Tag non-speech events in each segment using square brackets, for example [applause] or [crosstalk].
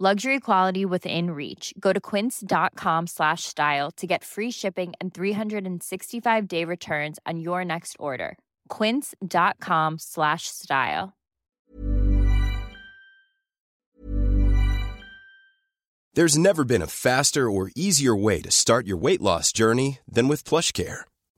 Luxury quality within reach. Go to quince.com slash style to get free shipping and 365-day returns on your next order. quince.com slash style. There's never been a faster or easier way to start your weight loss journey than with PlushCare.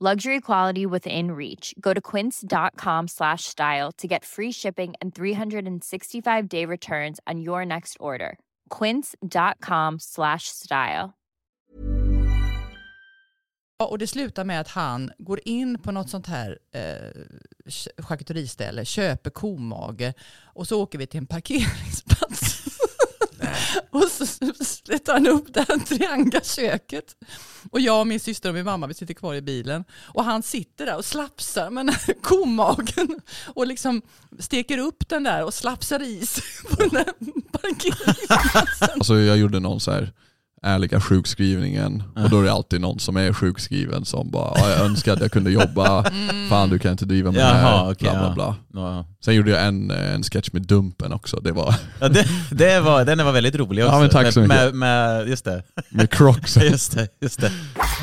Luxury quality within reach. Go to quince.com slash style to get free shipping and 365-day returns on your next order. quince.com slash style. Ja, och det slutar med att han går in på något sånt här eh, charkuteriställe, köper komage och så åker vi till en parkeringsplats. [laughs] och så sätter han upp det här triangaköket. Och jag och min syster och min mamma vi sitter kvar i bilen. Och han sitter där och slapsar med [laughs] komagen och liksom steker upp den där och slapsar i sig på den där [laughs] parkeringsplatsen. Alltså jag gjorde någon så här ärliga sjukskrivningen och då är det alltid någon som är sjukskriven som bara "Ja, jag önskar att jag kunde jobba, [laughs] fan du kan inte driva med det Jaha, här, okej, bla bla bla. Ja. Sen gjorde jag en, eh, en sketch med Dumpen också, det var [laughs] Ja, det, det var, den var väldigt rolig också. Ja, men tack så mycket. med, med, just det. med Crocs. [laughs] Just det, just det.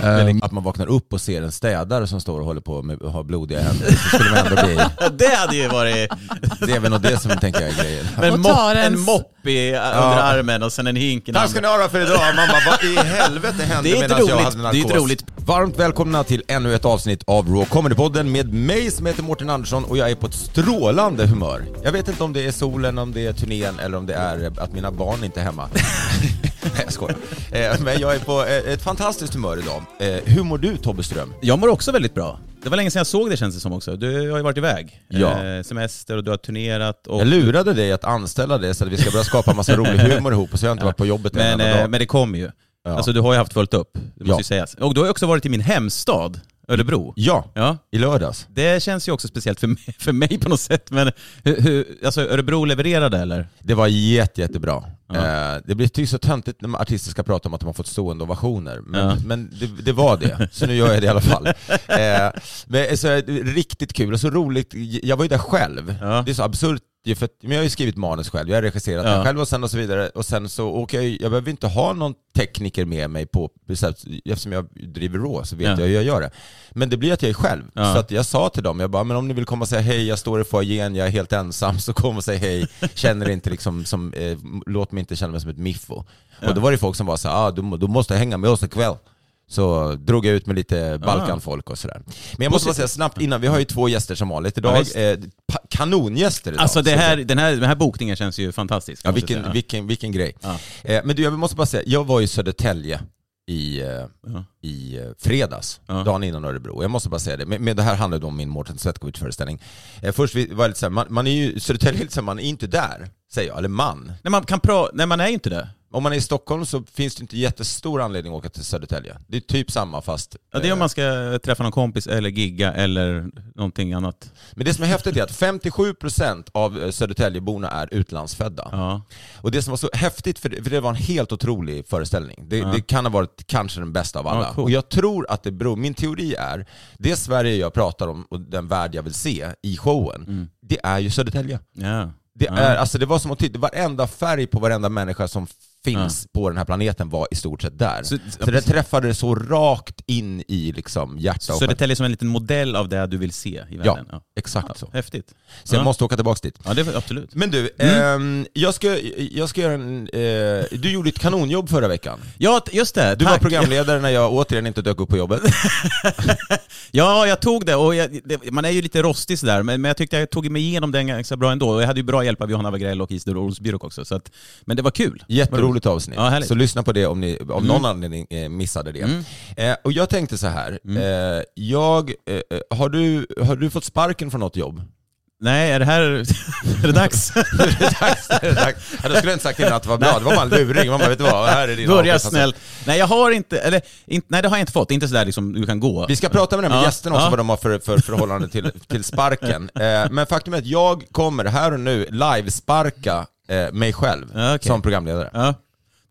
Ehm, Att man vaknar upp och ser en städare som står och håller på med har blodiga händer. Så skulle man ändå bli... [laughs] Det hade ju varit... [laughs] Det är väl nog det som tänker jag är grejen. Men tar en mopp i, under armen och sen en hink i Tack ska ni ha för idag. Mamma, vad i helvete hände Det medan jag hade Det är narkos? inte roligt. Varmt välkomna till ännu ett avsnitt av Raw Comedy-podden med mig som heter Mårten Andersson och jag är på ett strålande humör. Jag vet inte om det är solen, om det är turnén eller om det är att mina barn inte är hemma. [laughs] [laughs] Nej jag skojar. Eh, Men jag är på eh, ett fantastiskt humör idag. Eh, Hur mår du Tobbe Ström? Jag mår också väldigt bra. Det var länge sedan jag såg det känns det som också. Du har ju varit iväg. Ja. Semester och du har turnerat. Och... Jag lurade dig att anställa det så att vi ska börja skapa massa rolig humor ihop och så har jag inte [laughs] varit på jobbet en Men, dag. men det kommer ju. Ja. Alltså du har ju haft fullt upp, det måste Ja. ju sägas. Och du har ju också varit i min hemstad, Örebro. Ja, Ja. i lördags. Det känns ju också speciellt för mig, för mig på något sätt. Men hur, hur, alltså Örebro levererade eller? Det var jätte, jättebra. Ja. Eh, det blir typ så töntigt när artister ska prata om att de har fått stående ovationer. Men, Ja. men det, det var det, så nu gör jag det i alla fall. [laughs] Eh, men, så, riktigt kul och så roligt. Jag var ju där själv. Ja. Det är så absurt är för men jag har ju skrivit manus själv, jag har regisserat Ja. själv och sen och så vidare. Och sen så åker jag, jag behöver inte ha någon tekniker med mig på, eftersom jag driver Raw så vet Ja. jag hur jag gör det. Men det blir att jag är själv. Ja. Så att jag sa till dem, jag bara, men om ni vill komma och säga hej, jag står i foajén, jag är helt ensam, så kom och säg hej. [laughs] Känner inte liksom som, eh, låt mig inte känna mig som ett miffo. Och då var det folk som var så ah, du, du måste hänga med oss ikväll. Så drog jag ut med lite Balkanfolk och sådär. Men jag måste bara säga snabbt innan, vi har ju två gäster som vanligt idag. Ja, eh, kanongäster idag. Alltså det här, den, här, den här bokningen känns ju fantastisk. Ja, jag vilken, vilken, vilken grej. Ja. Eh, men du, jag måste bara säga, jag var i Södertälje i, eh, Ja. i fredags, Ja. dagen innan Örebro. Jag måste bara säga det, men, men det här handlar om min Mårten Svetkovic-föreställning. Eh, först var det lite så här, man, man är ju, Södertälje är lite så här, man är inte där, säger jag, eller man. Nej, man kan pra- Nej, man är ju inte det. Om man är i Stockholm så finns det inte jättestor anledning att åka till Södertälje. Det är typ samma fast... Ja, det är eh, om man ska träffa någon kompis eller gigga eller någonting annat. Men det som är häftigt är att 57% av eh, Södertäljeborna är utlandsfödda. Ja. Och det som var så häftigt, för det, för det var en helt otrolig föreställning. Det, Ja. det kan ha varit kanske den bästa av alla. Ja, coolt. och jag tror att det beror, min teori är, det Sverige jag pratar om och den värld jag vill se i showen, det är ju Södertälje. Ja. Det, Mm. Är, alltså det var som att titta, varenda färg på varenda människa som finns på den här planeten var i stort sett där. Så, Så- det träffade så rakt in i liksom hjärta och själ. Södertälje som en liten modell av det du vill se i Ja, världen. Ja. exakt så. Häftigt. Så jag Ja. måste åka tillbaka dit. Ja, det är absolut. Men du, ehm, jag, ska, jag ska göra en... Eh, du gjorde ett kanonjobb förra veckan. Ja, just det. Du tack. var programledare när jag återigen inte dök upp på jobbet. [laughs] Ja, jag tog det och jag, det, man är ju lite rostig sådär, men, men jag tyckte jag tog mig igenom den ganska bra ändå. Och jag hade ju bra hjälp av Johanna Wagrell och Isidor Olsbyrok också, så att, men det var kul. Jätteroligt avsnitt. Ja, så lyssna på det om ni av någon anledning eh, missade det. Eh, och jag tänkte så här. Eh, jag, eh, eh, har, du, har du fått sparken från något jobb? Nej, är det här... [laughs] är det dags? [laughs] är det dags? Är det dags? Ja, då skulle jag inte sagt innan att det var bra, det var bara en luring. Man bara, vet du vad, här är din Börja snällt. Nej, jag har inte, eller, inte, nej det har jag inte fått. Inte sådär liksom, du kan gå. Vi ska prata med här Ja, gästerna också, ja. vad de har för, för förhållande till, till sparken. [laughs] Eh, men faktum är att jag kommer här och nu live-sparka eh, mig själv okej. som programledare. Ja.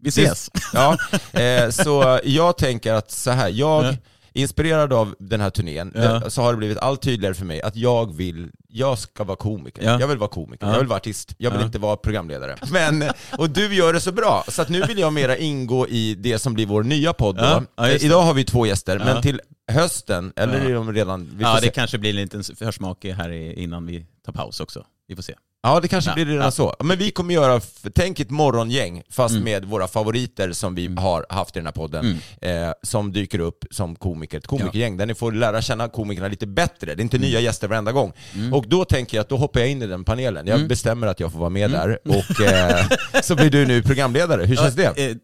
Vi ses. Ja, [laughs] eh, så jag tänker att så här, jag, Ja. inspirerad av den här turnén, Ja. eh, så har det blivit allt tydligare för mig att jag vill, jag ska vara komiker. Ja. Jag vill vara komiker, Ja. jag vill vara artist, jag vill inte vara programledare. Men, och du gör det så bra, så att nu vill jag mera ingå i det som blir vår nya podd då. Eh. Idag har vi två gäster, men till hösten, eller är de redan, Ja, se. det kanske blir en liten försmak här innan vi tar paus också. Vi får se. Ja, det kanske Ja, blir redan ja. så. Men vi kommer göra, tänk ett morgongäng, fast Mm. med våra favoriter som vi har haft i den här podden, eh, som dyker upp som komiker, ett komikergäng, där ni får lära känna komikerna lite bättre. Det är inte Mm. nya gäster varenda gång. Och då tänker jag att då hoppar jag in i den panelen. Jag Mm. bestämmer att jag får vara med där, och eh, [laughs] så blir du nu programledare. Hur känns Ja, det? eh, eh,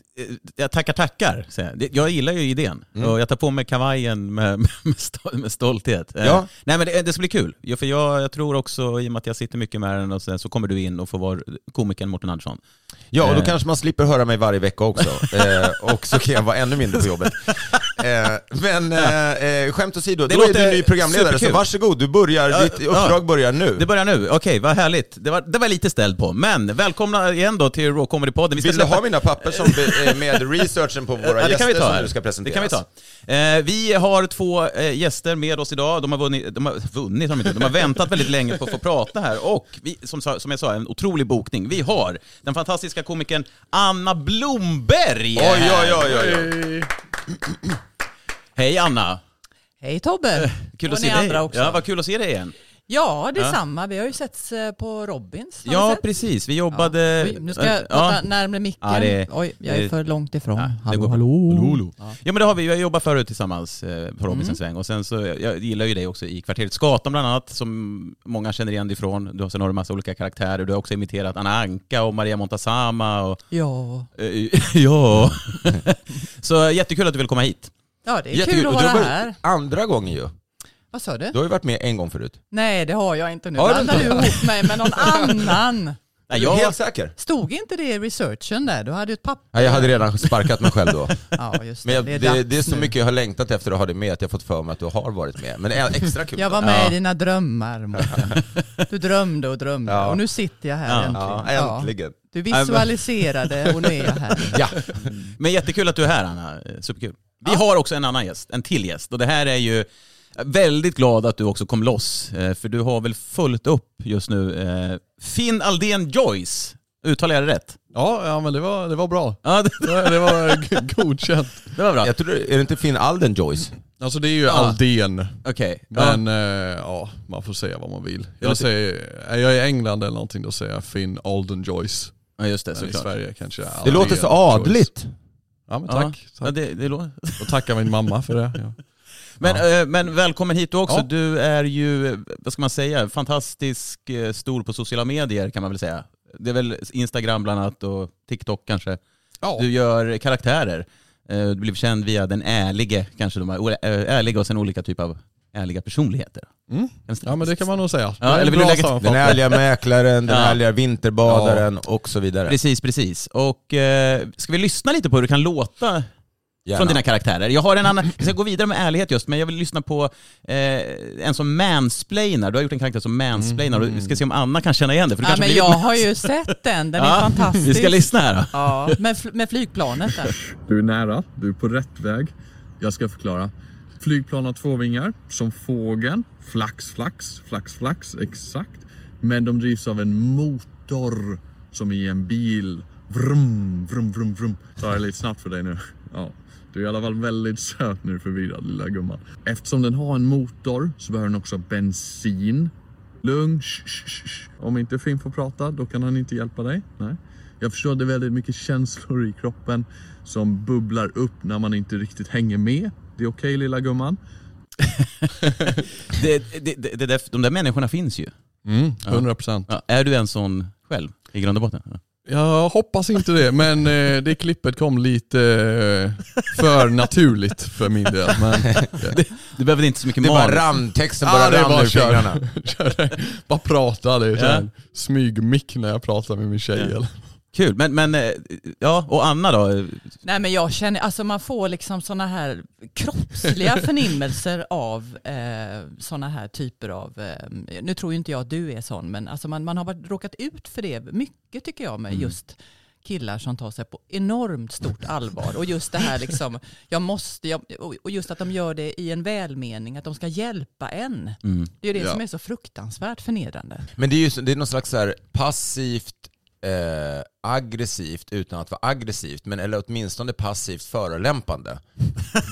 Jag tackar, tackar. jag. Gillar ju idén. Och jag tar på mig kavajen med, [laughs] med, stol- med stolthet. Eh, Mm. Nej men det, det ska bli kul. För jag, jag tror också, i och med att jag sitter mycket med den, sen så kommer du in och får vara komikern Mårten Andersson. Ja, och då Eh. kanske man slipper höra mig varje vecka också. [laughs] eh, och så kan jag vara ännu mindre på jobbet. Eh, men eh, eh, skämt åsido, Det då är du ny programledare, superkul. så varsågod, du börjar, Ja, ditt ja. uppdrag börjar nu. Det börjar nu. Okej, vad härligt. Det var, det var lite ställd på. Men välkomna igen då till Raw Comedy-podden. Vi ska Vill du släppa- ha mina papper som be- eh, med researchen på våra Ja, det gäster kan vi ta som här. du ska Det presenteras? kan vi ta. Eh, vi har två eh, gäster med oss idag. De har vunnit, de har vunnit har de, inte, de har väntat väldigt länge på att få prata här. Och vi, som, som jag sa, en otrolig bokning. Vi har den fantastiska komikern Anna Blomberg Oj, här. oj, oj, oj. Hej Anna! Hej Tobbe! Kul och att se dig. andra också. Ja, vad kul att se dig igen. Ja, detsamma. Vi har ju setts eh, på Robins. Ja, sett? precis. Vi jobbade... Oj, nu ska jag Ja. prata närmare micken. Ja, det- Oj, jag är det- för långt ifrån. Ja, det hallå, går- hallå. Ja men det har vi, vi har jobbat förut tillsammans eh, på Robinson Mm. sväng och sen så, jag gillar ju dig också i Kvarteret Skatan bland annat som många känner igen dig ifrån. Du har sen har du massa olika karaktärer, du har också imiterat Anna Anka och Maria Montazama och Ja. eh, [laughs] ja. [laughs] så jättekul att du vill komma hit. ja, det är Jättekul. kul att vara var- här. Andra gången ju. Vad sa du? Du har ju varit med en gång förut. Nej, det har jag inte nu. Har du inte? du ihop mig med någon [laughs] annan? Nej, Är jag, helt säker? Stod inte det i researchen där? Du hade ju ett papper. Ja, jag hade redan sparkat mig själv då. [laughs] Ja, just det. Men jag, det, är det, det är så nu. mycket jag har längtat efter att ha det med, att jag fått för mig att du har varit med. Men är extra kul. Jag var med Ja. i dina drömmar, Mårten. [laughs] Du drömde och drömde Ja. och nu sitter jag här Ja. äntligen. Ja, äntligen. Du visualiserade och nu är jag här. Ja. men jättekul att du är här Anna, superkul. Vi har också en annan gäst, en till gäst och det här är ju Väldigt glad att du också kom loss, eh, för du har väl fullt upp just nu. Eh, Finn Aldén Joyce, uttalar jag det rätt? Ja, ja men det var, det var bra. Ja, det, Det var, det var godkänt. det var bra. Jag tror, är det inte Finn Alden Joyce? Alltså det är ju Ja. Aldén. Okej. Ja. Men ja. ja, man får säga vad man vill. Jag säger, är jag i England eller någonting då säger jag Finn Alden Joyce. ja, just det, Men i såklart. Sverige kanske Det Aldén låter så Joyce. adligt. Ja men Ja. tack. Ja, tack. det, det låter... Och tacka min mamma för det. Ja. Men, eh, men välkommen hit du också. Ja. Du är ju, vad ska man säga, fantastisk eh, stor på sociala medier kan man väl säga. Det är väl Instagram bland annat och TikTok kanske. Ja. Du gör karaktärer. Eh, Du blev känd via den ärlige, kanske de här, eh, ärliga och sen olika typer av ärliga personligheter. Mm. Ja men det kan man nog säga. Ja, Det är eller vill bra du lägga- Den sammanfattning. ärliga mäklaren, den Ja. ärliga vinterbadaren och så vidare. Precis, precis. Och eh, ska vi lyssna lite på hur det kan låta Gärna. från dina karaktärer? Jag har en annan, jag ska gå vidare med ärlighet just, men jag vill lyssna på eh, en som mansplainar. Du har gjort en karaktär som mansplainar och vi ska se om Anna kan känna igen det. För det Ja, men jag har ju sett den, den är [laughs] Ja, fantastisk. Vi ska lyssna här då. Ja, med, fl- med flygplanet där. Du är nära, du är på rätt väg. Jag ska förklara. Flygplan har två vingar, som fågeln. Flax, flax, flax, flax, exakt. Men de drivs av en motor, som i en bil. Vrum, vrum, vrum, vrum. Tar jag lite snabbt för dig nu? Ja. Du är i alla fall väldigt söt nu, förvirrad lilla gumman. Eftersom den har en motor så behöver den också bensin. Lugn, shh, shh, shh. Om inte Finn får prata, då kan han inte hjälpa dig. Nej. Jag förstår att det är väldigt mycket känslor i kroppen som bubblar upp när man inte riktigt hänger med. Det är okej lilla gumman. [laughs] Det, det, det, det de där människorna finns ju. Mm, 100%. Ja, är du en sån själv i grund och botten? Ja. Jag hoppas inte det, men eh, det klippet kom lite eh, för naturligt för min del. Men, [laughs] Du behöver inte så mycket Det bara manus. rann, texten Ja, bara det är rann bara ur kör. fingrarna. [laughs] Kör det. bara prata, det är Ja. ja. smygmick när jag pratar med min tjej. Eller? Kul, men, men eh, ja, och Anna då? Nej men jag känner, alltså man får liksom sådana här kroppsliga [laughs] förnimmelser av eh, sådana här typer av, eh, nu tror ju inte jag att du är sån, men alltså man, man har varit, råkat ut för det mycket tycker jag med just killar som tar sig på enormt stort allvar. Och just det här liksom, jag måste, jag, och just att de gör det i en välmening, att de ska hjälpa en. Mm. Det är ju det Ja. som är så fruktansvärt förnedrande. Men det är ju det är någon slags så här passivt eh, aggressivt utan att vara aggressivt, men eller åtminstone passivt förolämpande.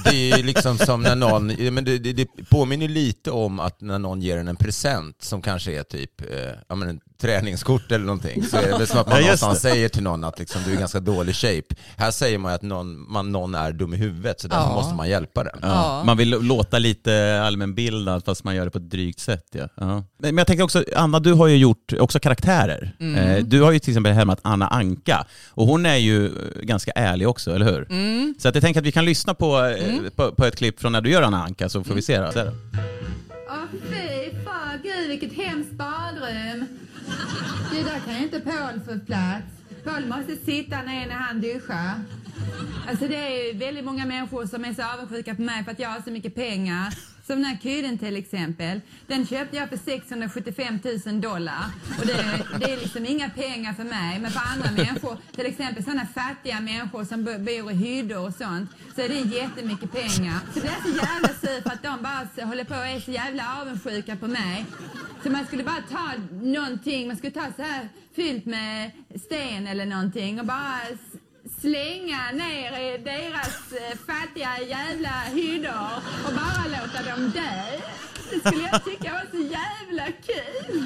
Det är liksom som när någon, men det, det, det påminner lite om att när någon ger en en present som kanske är typ eh, ja, men träningskort eller någonting, så är det väl som att man Ja, någonstans säger till någon att liksom, du är ganska dålig shape. Här säger man att någon, man, någon är dum i huvudet, så därför Ja. måste man hjälpa den. Ja. Ja. Man vill låta lite allmänbildad fast man gör det på ett drygt sätt. Ja. Ja. Men jag tänker också, Anna du har ju gjort också karaktärer. Mm. Eh, Du har ju till exempel hämmat Anna Anka och hon är ju ganska ärlig också, eller hur? Mm. Så att jag tänker att vi kan lyssna på, eh, på, på ett klipp från när du gör Anna Anka så får vi se. Då. Åh fy fan, gud vilket hemskt badrum. Det där kan ju inte Paul få plats. Paul måste sitta ner när han duschar. Alltså det är väldigt många människor som är så avundsjuka på mig för att jag har så mycket pengar. Som den här kudden till exempel. Den köpte jag för 675 000 dollar. Och det, det är liksom inga pengar för mig. Men för andra människor, till exempel sådana fattiga människor som bor i hyddor och sånt, så är det jättemycket pengar. Så det är så jävla sur för att de bara håller på och är så jävla avundsjuka på mig. Så man skulle bara ta någonting, man skulle ta så här fyllt med sten eller någonting och bara slänga ner i deras eh, fattiga jävla hyddor och bara låta dem dö. Det skulle jag tycka var så jävla kul.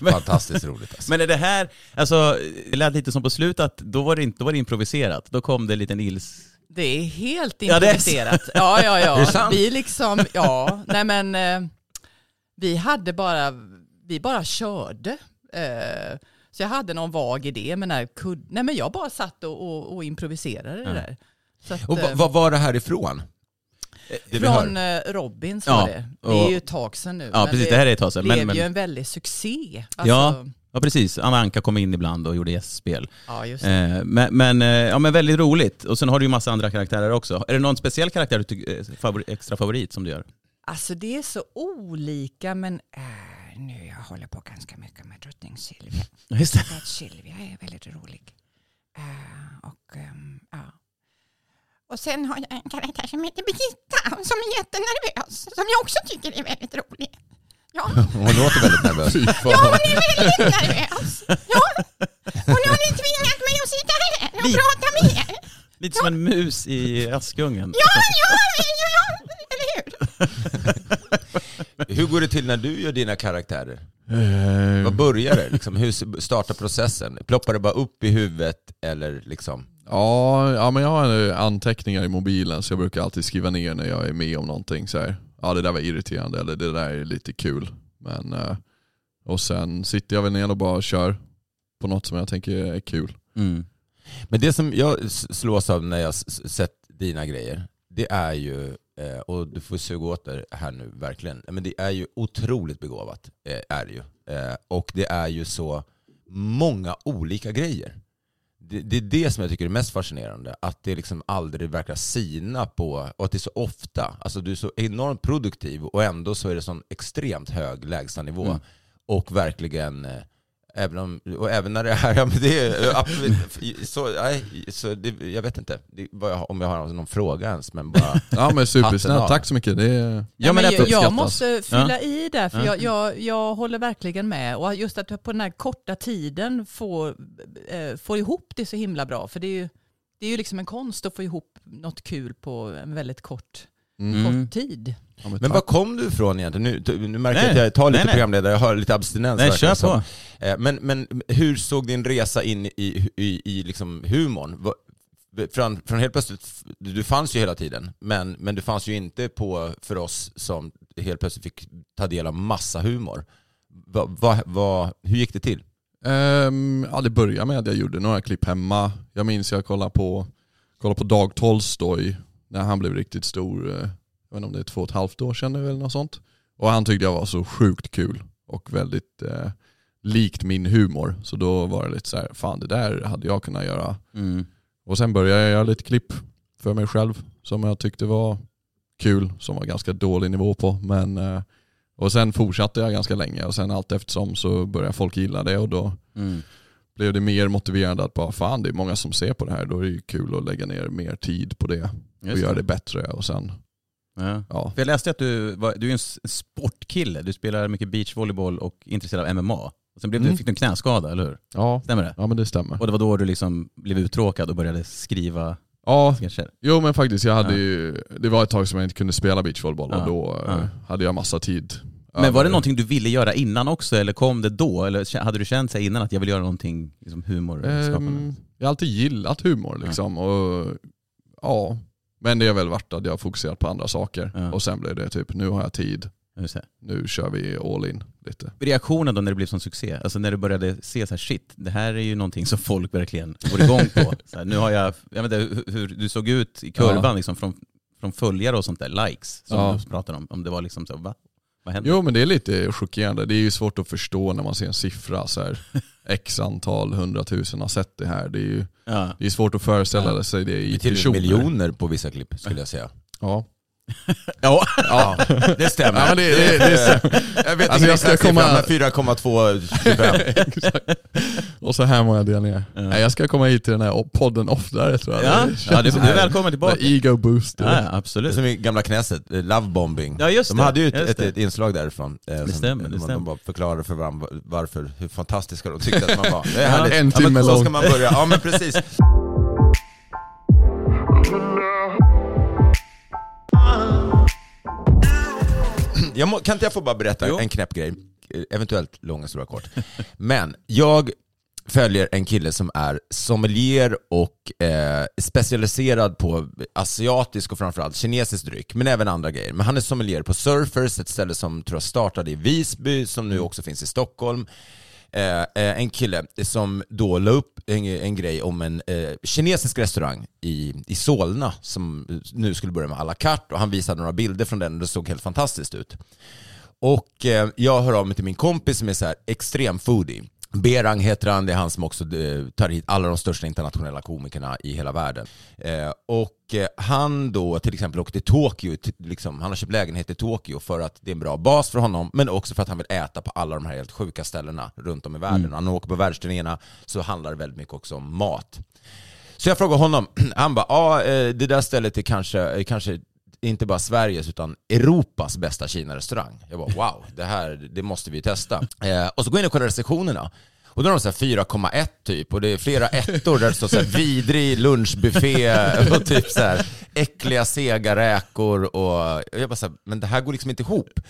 [laughs] Fantastiskt roligt alltså. Men är det här, alltså det lät lite som på slutet att då var det, inte, då var det improviserat. Då kom det en liten ils... Det är helt Ja, improviserat. Ja, ja, ja. [laughs] Sant? Vi liksom, ja, nej men eh, vi hade bara, vi bara körde. Eh, så jag hade någon vag idé med den här kudd... Nej men jag bara satt och, och, och improviserade det där. Så att, Och eh, vad var det här ifrån? Det vi från eh, Robins Ja, var det. Det är ju ett tag sedan nu. Ja men precis, det här är ett tag sedan. blev Men, men, ju en väldig succé. Ja. Alltså, ja precis, Anna Anka kom in ibland och gjorde gästspel. ja, just det. Eh, men, men, eh, ja, men väldigt roligt. Och sen har du ju massa andra karaktärer också. Är det någon speciell karaktär du tycker extra favorit som du gör? Alltså det är så olika men äh, nu jag håller på ganska mycket med drottning Silvia. Just det. För att Silvia är väldigt rolig. Eh, och ehm, ja. Och sen har jag en karaktär som heter Birgitta. som är jättenervös, som jag också tycker är väldigt rolig. Ja, [laughs] Hon låter väldigt nervös. [laughs] Ja hon är väldigt nervös. Ja, hon har nu tvingat mig att sitta här och Lite. prata med er. Lite som en mus i Askungen. Ja, ja, ja, eller hur? [laughs] Hur går det till när du gör dina karaktärer? Eh, Vad börjar det? Liksom, hur startar processen? Ploppar det bara upp i huvudet eller liksom? Ja, ja, men jag har anteckningar i mobilen så jag brukar alltid skriva ner när jag är med om någonting. Så här. Ja det där var irriterande eller det där är lite kul. Men, eh, och sen sitter jag väl ner och bara kör på något som jag tänker är kul. Mm. Men det som jag slås av när jag sett dina grejer, det är ju, eh, och du får suga åt det här nu verkligen, men det är ju otroligt begåvat. eh, Är det ju. Eh, Och det är ju så många olika grejer. Det, det är det som jag tycker är mest fascinerande, att det liksom aldrig verkar sina på, och att det är så ofta, alltså du är så enormt produktiv och ändå så är det sån extremt hög lägstanivå. Mm. Och verkligen, eh, även, om, och även när det är, [laughs] ja, men det är absolut- så, nej, så det, jag vet inte det, vad jag, om jag har någon fråga ens, men bara [laughs] Ja men av. tack så mycket. Det är, Ja, men men det jag, jag måste fylla i där, för Ja. jag, jag, jag håller verkligen med. Och just att på den här korta tiden få, eh, få ihop det så himla bra. För det är ju, det är ju liksom en konst att få ihop något kul på en väldigt kort, mm. Mm. kort tid. Ja, men var kom du ifrån egentligen? Nu, nu märker jag att jag tar lite nej, nej. programledare, jag har lite abstinens. Nej, kör på. Eh, Men, men hur såg din resa in i, i, i liksom humorn? Från, från helt plötsligt, du fanns ju hela tiden, men, men du fanns ju inte på för oss som helt plötsligt fick ta del av massa humor. Va, va, va, hur gick det till? Ehm, ja, det började med att jag gjorde några klipp hemma. Jag minns jag kollade på, kollade på Dag Tolstoj när han blev riktigt stor. eh, Jag vet inte om det är två och ett halvt år sedan nu eller något sånt. Och han tyckte jag var så sjukt kul och väldigt eh, likt min humor. Så då var det lite så här, fan det där hade jag kunnat göra. Mm. Och sen började jag göra lite klipp för mig själv som jag tyckte var kul, som var ganska dålig nivå på. Men, eh, och sen fortsatte jag ganska länge och sen allt eftersom så började folk gilla det och då Mm. blev det mer motiverande att bara fan det är många som ser på det här, då är det ju kul att lägga ner mer tid på det och Just göra det. bättre. Och sen, Ja. ja. För jag läste att du, var, du är en sportkille. Du spelar mycket beachvolleyboll och är intresserad av MMA. Och sen blev du, Mm. fick du en knäskada, eller hur? Ja, Stämmer det? ja men det stämmer. Och det var då du liksom blev uttråkad och började skriva Ja, sketcher? jo men faktiskt jag hade Ja. ju, det var ett tag som jag inte kunde spela beachvolleyboll Ja. och då eh, Ja. hade jag massa tid. Men var det någonting du ville göra innan också, eller kom det då? Eller hade du känt sig innan att jag vill göra någonting liksom humorskapande? Ehm, jag har alltid gillat humor liksom. Och, ja. Men det har väl varit att jag har fokuserat på andra saker. Ja. Och sen blev det typ, nu har jag tid, nu kör vi all in lite. Reaktionen då när det blev som succé, alltså när du började se så här, shit, det här är ju någonting som folk verkligen går igång på. [laughs] Här, nu har jag, jag vet inte hur, hur du såg ut i kurvan Ja. liksom från, från följare och sånt där, likes, som Ja. du pratade om. Om det var liksom så, va? Vad hände? Jo men det är lite chockerande. Det är ju svårt att förstå när man ser en siffra så här. [laughs] X antal hundratusen har sett det här. Det är ju Ja. det är svårt att föreställa sig det Det i är till personer. miljoner på vissa klipp skulle jag säga. Ja. Ja. Ja, [laughs] det stämmer. Ja, men det- det- det stämmer. Jag vet Alltså, inte jag ska komma- siffran, men 4,225. [laughs] Exakt. Och så här många delar ner. Ja. Nej, jag ska komma hit till den här podden oftare tror jag. Ja, Det ja du, så du är välkommen tillbaka. Ego booster. Ja, ja, Det är absolut. som i gamla Knesset, eh, lovebombing. Ja just De det. hade ju ett, ett, det. ett inslag därifrån. eh, som- stämmer, det de, stämmer. De bara förklarade för varandra varför, hur fantastiska de tyckte att man var. Det är Ja, en ja, timme Så lång. ska man börja, ja men precis. [laughs] Jag må, kan inte jag få bara berätta Jo. en knäpp grej? Eventuellt lång, stora, kort. Men jag följer en kille som är sommelier och eh, specialiserad på asiatisk och framförallt kinesisk dryck, men även andra grejer. Men han är sommelier på Surfers, ett ställe som tror jag startade i Visby, som nu också finns i Stockholm. Eh, eh, en kille som då la upp en, en grej om en eh, kinesisk restaurang i, i Solna som nu skulle börja med à la carte och han visade några bilder från den och det såg helt fantastiskt ut. Och eh, jag hör av mig till min kompis som är så här extrem foodie. Berang heter han, det är han som också eh, tar hit alla de största internationella komikerna i hela världen. Eh, och eh, han då till exempel åkte till Tokyo, till, liksom, han har köpt lägenhet i Tokyo för att det är en bra bas för honom, men också för att han vill äta på alla de här helt sjuka ställena runt om i världen. När han åker på världsturnéerna så handlar det väldigt mycket också om mat. Så jag frågar honom, [clears throat] han bara, ja eh, det där stället är kanske, kanske inte bara Sveriges utan Europas bästa Kina-restaurang. Jag bara wow, det här det måste vi testa. Eh, och så går jag in och kollar recensionerna. Och då har de så här 4,1 typ och det är flera ettor där det står så här vidrig lunchbuffé och typ så här äckliga sega räkor och jag bara så här, men det här går liksom inte ihop.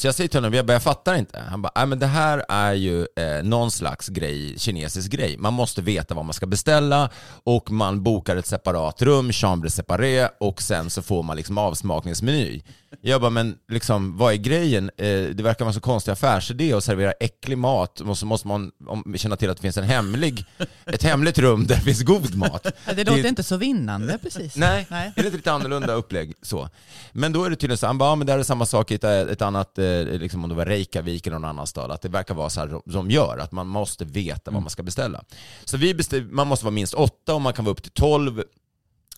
Så jag säger till honom, jag, bara, jag fattar inte. Han bara, Nej, men det här är ju eh, någon slags grej, kinesisk grej. Man måste veta vad man ska beställa och man bokar ett separat rum, chambre separé och sen så får man liksom avsmakningsmeny. Jag bara, men liksom, vad är grejen? Eh, det verkar vara så konstig affärsidé att servera äcklig mat och så måste man känna till att det finns en hemlig, ett hemligt rum där det finns god mat. Det låter inte så vinnande precis. Nej, Nej. det är ett lite annorlunda upplägg. Så. Men då är det tydligen så, han bara, ja, men det här är samma sak i ett, ett annat, eh, liksom om det var Reykjavik eller någon annan stad, att det verkar vara så här som gör, att man måste veta vad man ska beställa. Så vi beställ, man måste vara minst åtta och man kan vara upp till tolv.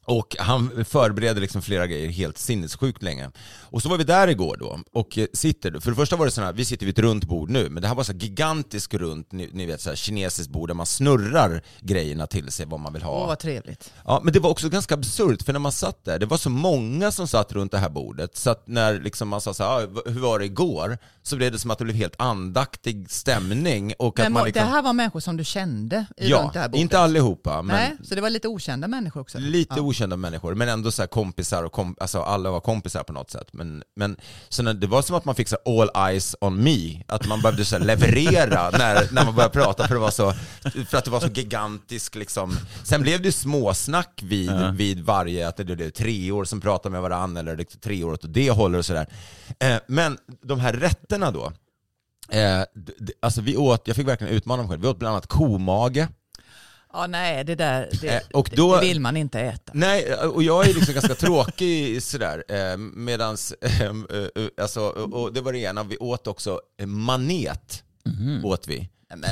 Och han förbereder liksom flera grejer helt sinnessjukt länge. Och så var vi där igår då och eh, sitter, för det första var det sådana här, vi sitter vid ett runt bord nu, men det här var så gigantiskt runt, ni, ni vet så här kinesiskt bord där man snurrar grejerna till sig vad man vill ha. Åh, vad trevligt. Ja, men det var också ganska absurt, för när man satt där, det var så många som satt runt det här bordet, så att när liksom man sa så här, "Ah, hur var det igår? Så blev det som att det blev helt andaktig stämning. Och att Men man må- liksom, Det här var människor som du kände i runt det här ja, bordet? inte allihopa, men Nej, så det var lite okända människor också? lite ja. okända människor, men ändå så här kompisar och kom, alltså alla var kompisar på något sätt. Men, men så när, det var som att man fick så all eyes on me, att man behövde så här leverera [laughs] när, när man började prata för, det var så, för att det var så gigantisk liksom. Sen blev det småsnack vid, vid varje, att det blev tre år som pratade med varandra eller tre år åt det hållet och sådär. Eh, men de här rätterna då, eh, alltså vi åt, jag fick verkligen utmana mig själv, vi åt bland annat komage, Ja, nej, det där det, Eh, och då- det vill man inte äta. Nej, och jag är liksom ganska tråkig sådär, eh, medans, eh, eh, alltså, och och det var det ena, vi åt också eh, manet, åt vi.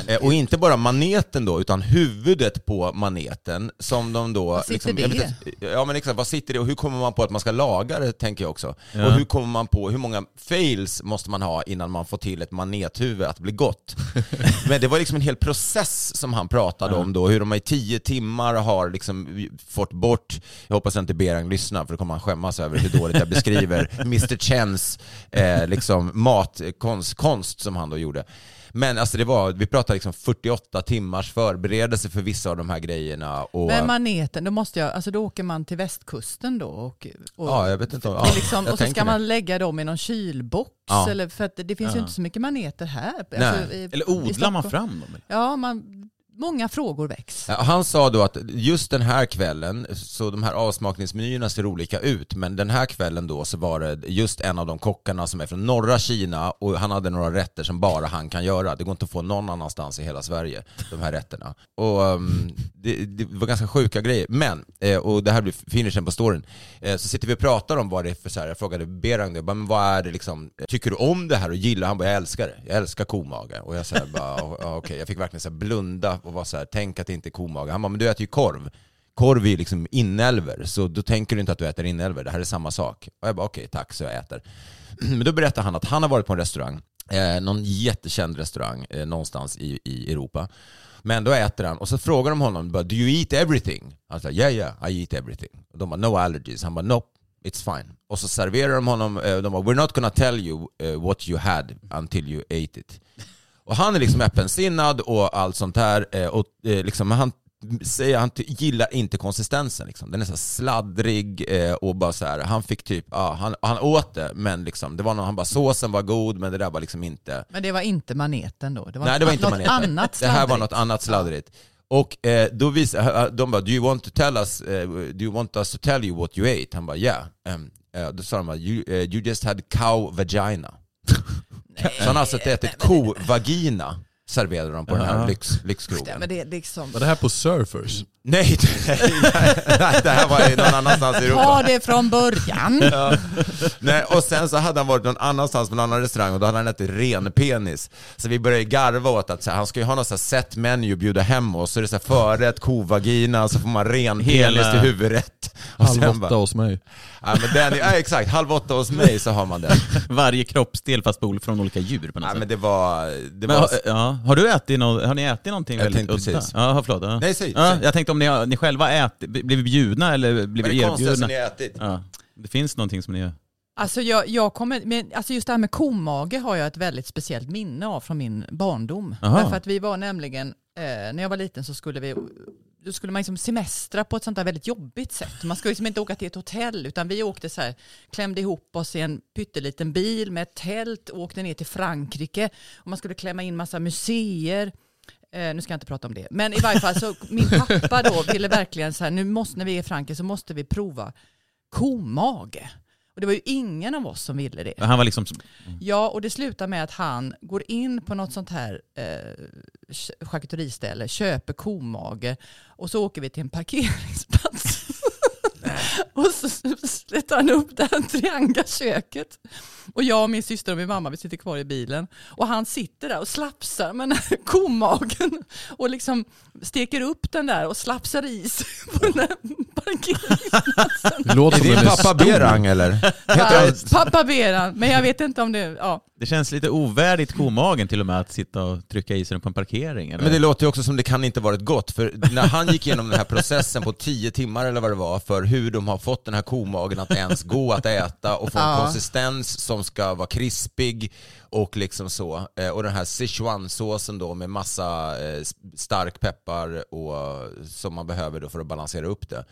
Eh, och inte bara maneten då, utan huvudet på maneten som de då... Vad sitter liksom, det? inte- Ja men exakt, vad sitter det och hur kommer man på att man ska laga det, tänker jag också. Ja. Och hur kommer man på, hur många fails måste man ha innan man får till ett manethuvud att bli gott? [laughs] men det var liksom en hel process som han pratade om då, hur de i tio timmar har liksom fått bort, jag hoppas inte Berang lyssnar för då kommer han skämmas över hur dåligt jag beskriver [laughs] Mr Chens eh, liksom matkonst konst som han då gjorde. Men alltså det var, vi pratade liksom 48 timmars förberedelse för vissa av de här grejerna. Och, Men maneten, då måste jag, alltså då åker man till västkusten då och, och, ja, jag vet inte. Ja, liksom, jag och så ska det. man lägga dem i någon kylbox Ja. eller för att det finns ju Ja. inte så mycket maneter här. Alltså, Nej. i- Eller odlar man fram dem? eller? Ja, man, många frågor väcks. Han sa då att just den här kvällen, så de här avsmakningsmenyerna ser olika ut, men den här kvällen då så var det just en av de kockarna som är från norra Kina och han hade några rätter som bara han kan göra. Det går inte att få någon annanstans i hela Sverige, de här rätterna. Och um, det, det var ganska sjuka grejer. Men, eh, och det här blir finishen på storyn, eh, så sitter vi och pratar om vad det är för så här, jag frågade Berang det, bara, men vad är det liksom, tycker du om det här och gillar? Han bara, jag älskar det, jag älskar komage. Och jag säger bara, [laughs] okej, okej, jag fick verkligen så här blunda och var så här, tänk att det inte är komage. Han bara, men du äter ju korv. Korv är ju liksom inälvor, så då tänker du inte att du äter inälvor, det här är samma sak. Och jag bara, okej, tack, så jag äter. [clears throat] Men då berättar han att han har varit på en restaurang, eh, någon jättekänd restaurang eh, någonstans i, i Europa. Men då äter han och så frågar de honom, bara, do you eat everything? Han säger, yeah yeah, I eat everything. Och de bara, no allergies. Han bara, nope, it's fine. Och så serverar de honom, eh, de bara, we're not gonna tell you eh, what you had until you ate it. Och han är liksom öppensinnad och allt sånt här. eh, Och eh, liksom, han säger han gillar inte konsistensen. Liksom. Den är så sladdrig eh, och bara så här, han fick typ, ja, han, han åt det men liksom, det var någon, han bara såsen var god men det där var liksom inte Men det var inte maneten då? Det var Nej det var inte något maneten. annat Det här var något annat sladdrigt. Och eh, då visade, de bara, do you want to tell us, eh, do you want us to tell you what you ate? Han bara, yeah. Um, eh, då sa de you, eh, you just had cow vagina. [laughs] Så han har alltså ätit kovagina, serverade de på den här lyx, lyxkrogen. men det är liksom... Var det här på Surfers? Nej, nej, [laughs] nej, det här var ju någon annanstans i Europa. Ta det från början. [laughs] Ja. Nej, och sen så hade han varit någon annanstans på någon annan restaurang och då hade han ätit renpenis. Så vi började garva åt att så här, han ska ju ha någon så här set menu och bjuda hem oss. Så är det så här förrätt, kovagina, så får man renpenis Hela- till huvudrätt. Och Halv sen åtta bara- hos mig. Ja, men den, ja, exakt, halv åtta hos mig så har man den. [laughs] Varje kroppsdel fast på- från olika djur på något Ja, sätt. men det var... Det Men, var har, ja, har du ätit något, har ni ätit någonting Jag väldigt tänkte udda? precis. Ja, förlåt. Ja. Nej, säg, ja. Jag tänkte om ni, har, ni själva ätit, blivit bjudna eller vad är blivit det konstigaste erbjudna? ni har ätit? Ja. Det finns någonting som ni... Alltså, jag, jag kommer, men alltså just det här med komage har jag ett väldigt speciellt minne av från min barndom. Aha. Därför att vi var nämligen, eh, när jag var liten så skulle vi då skulle man liksom semestra på ett sånt där väldigt jobbigt sätt. Man skulle liksom inte åka till ett hotell utan vi åkte så här, klämde ihop oss i en pytteliten bil med ett tält och åkte ner till Frankrike. Och man skulle klämma in massa museer. Eh, nu ska jag inte prata om det. Men i varje fall så min pappa då ville verkligen så här, nu måste, när vi är i Frankrike så måste vi prova komage. Och det var ju ingen av oss som ville det. Han var liksom... Ja, och det slutar med att han går in på något sånt här eh, charkuteriställe, köper komage och så åker vi till en parkeringsplats. [laughs] och så sätter han upp det här trianga köket. Och jag och min syster och min mamma vi sitter kvar i bilen. Och han sitter där och slapsar med [laughs] komagen och liksom steker upp den där och slapsar i sig på den här parkeringsplatsen. Det låter Är är pappa. Berang eller? Heter han- Pappa Beran, men jag vet inte om det, ja. Det känns lite ovärdigt komagen till och med att sitta och trycka i sig den på en parkering. Eller? Men det låter ju också som det kan inte varit gott, för när han gick igenom den här processen på tio timmar eller vad det var, för hur de har fått den här komagen att ens gå att äta och få en Ja. konsistens som ska vara krispig och liksom så. Eh, Och den här Sichuan-såsen då med massa eh, stark peppar och, som man behöver då för att balansera upp det.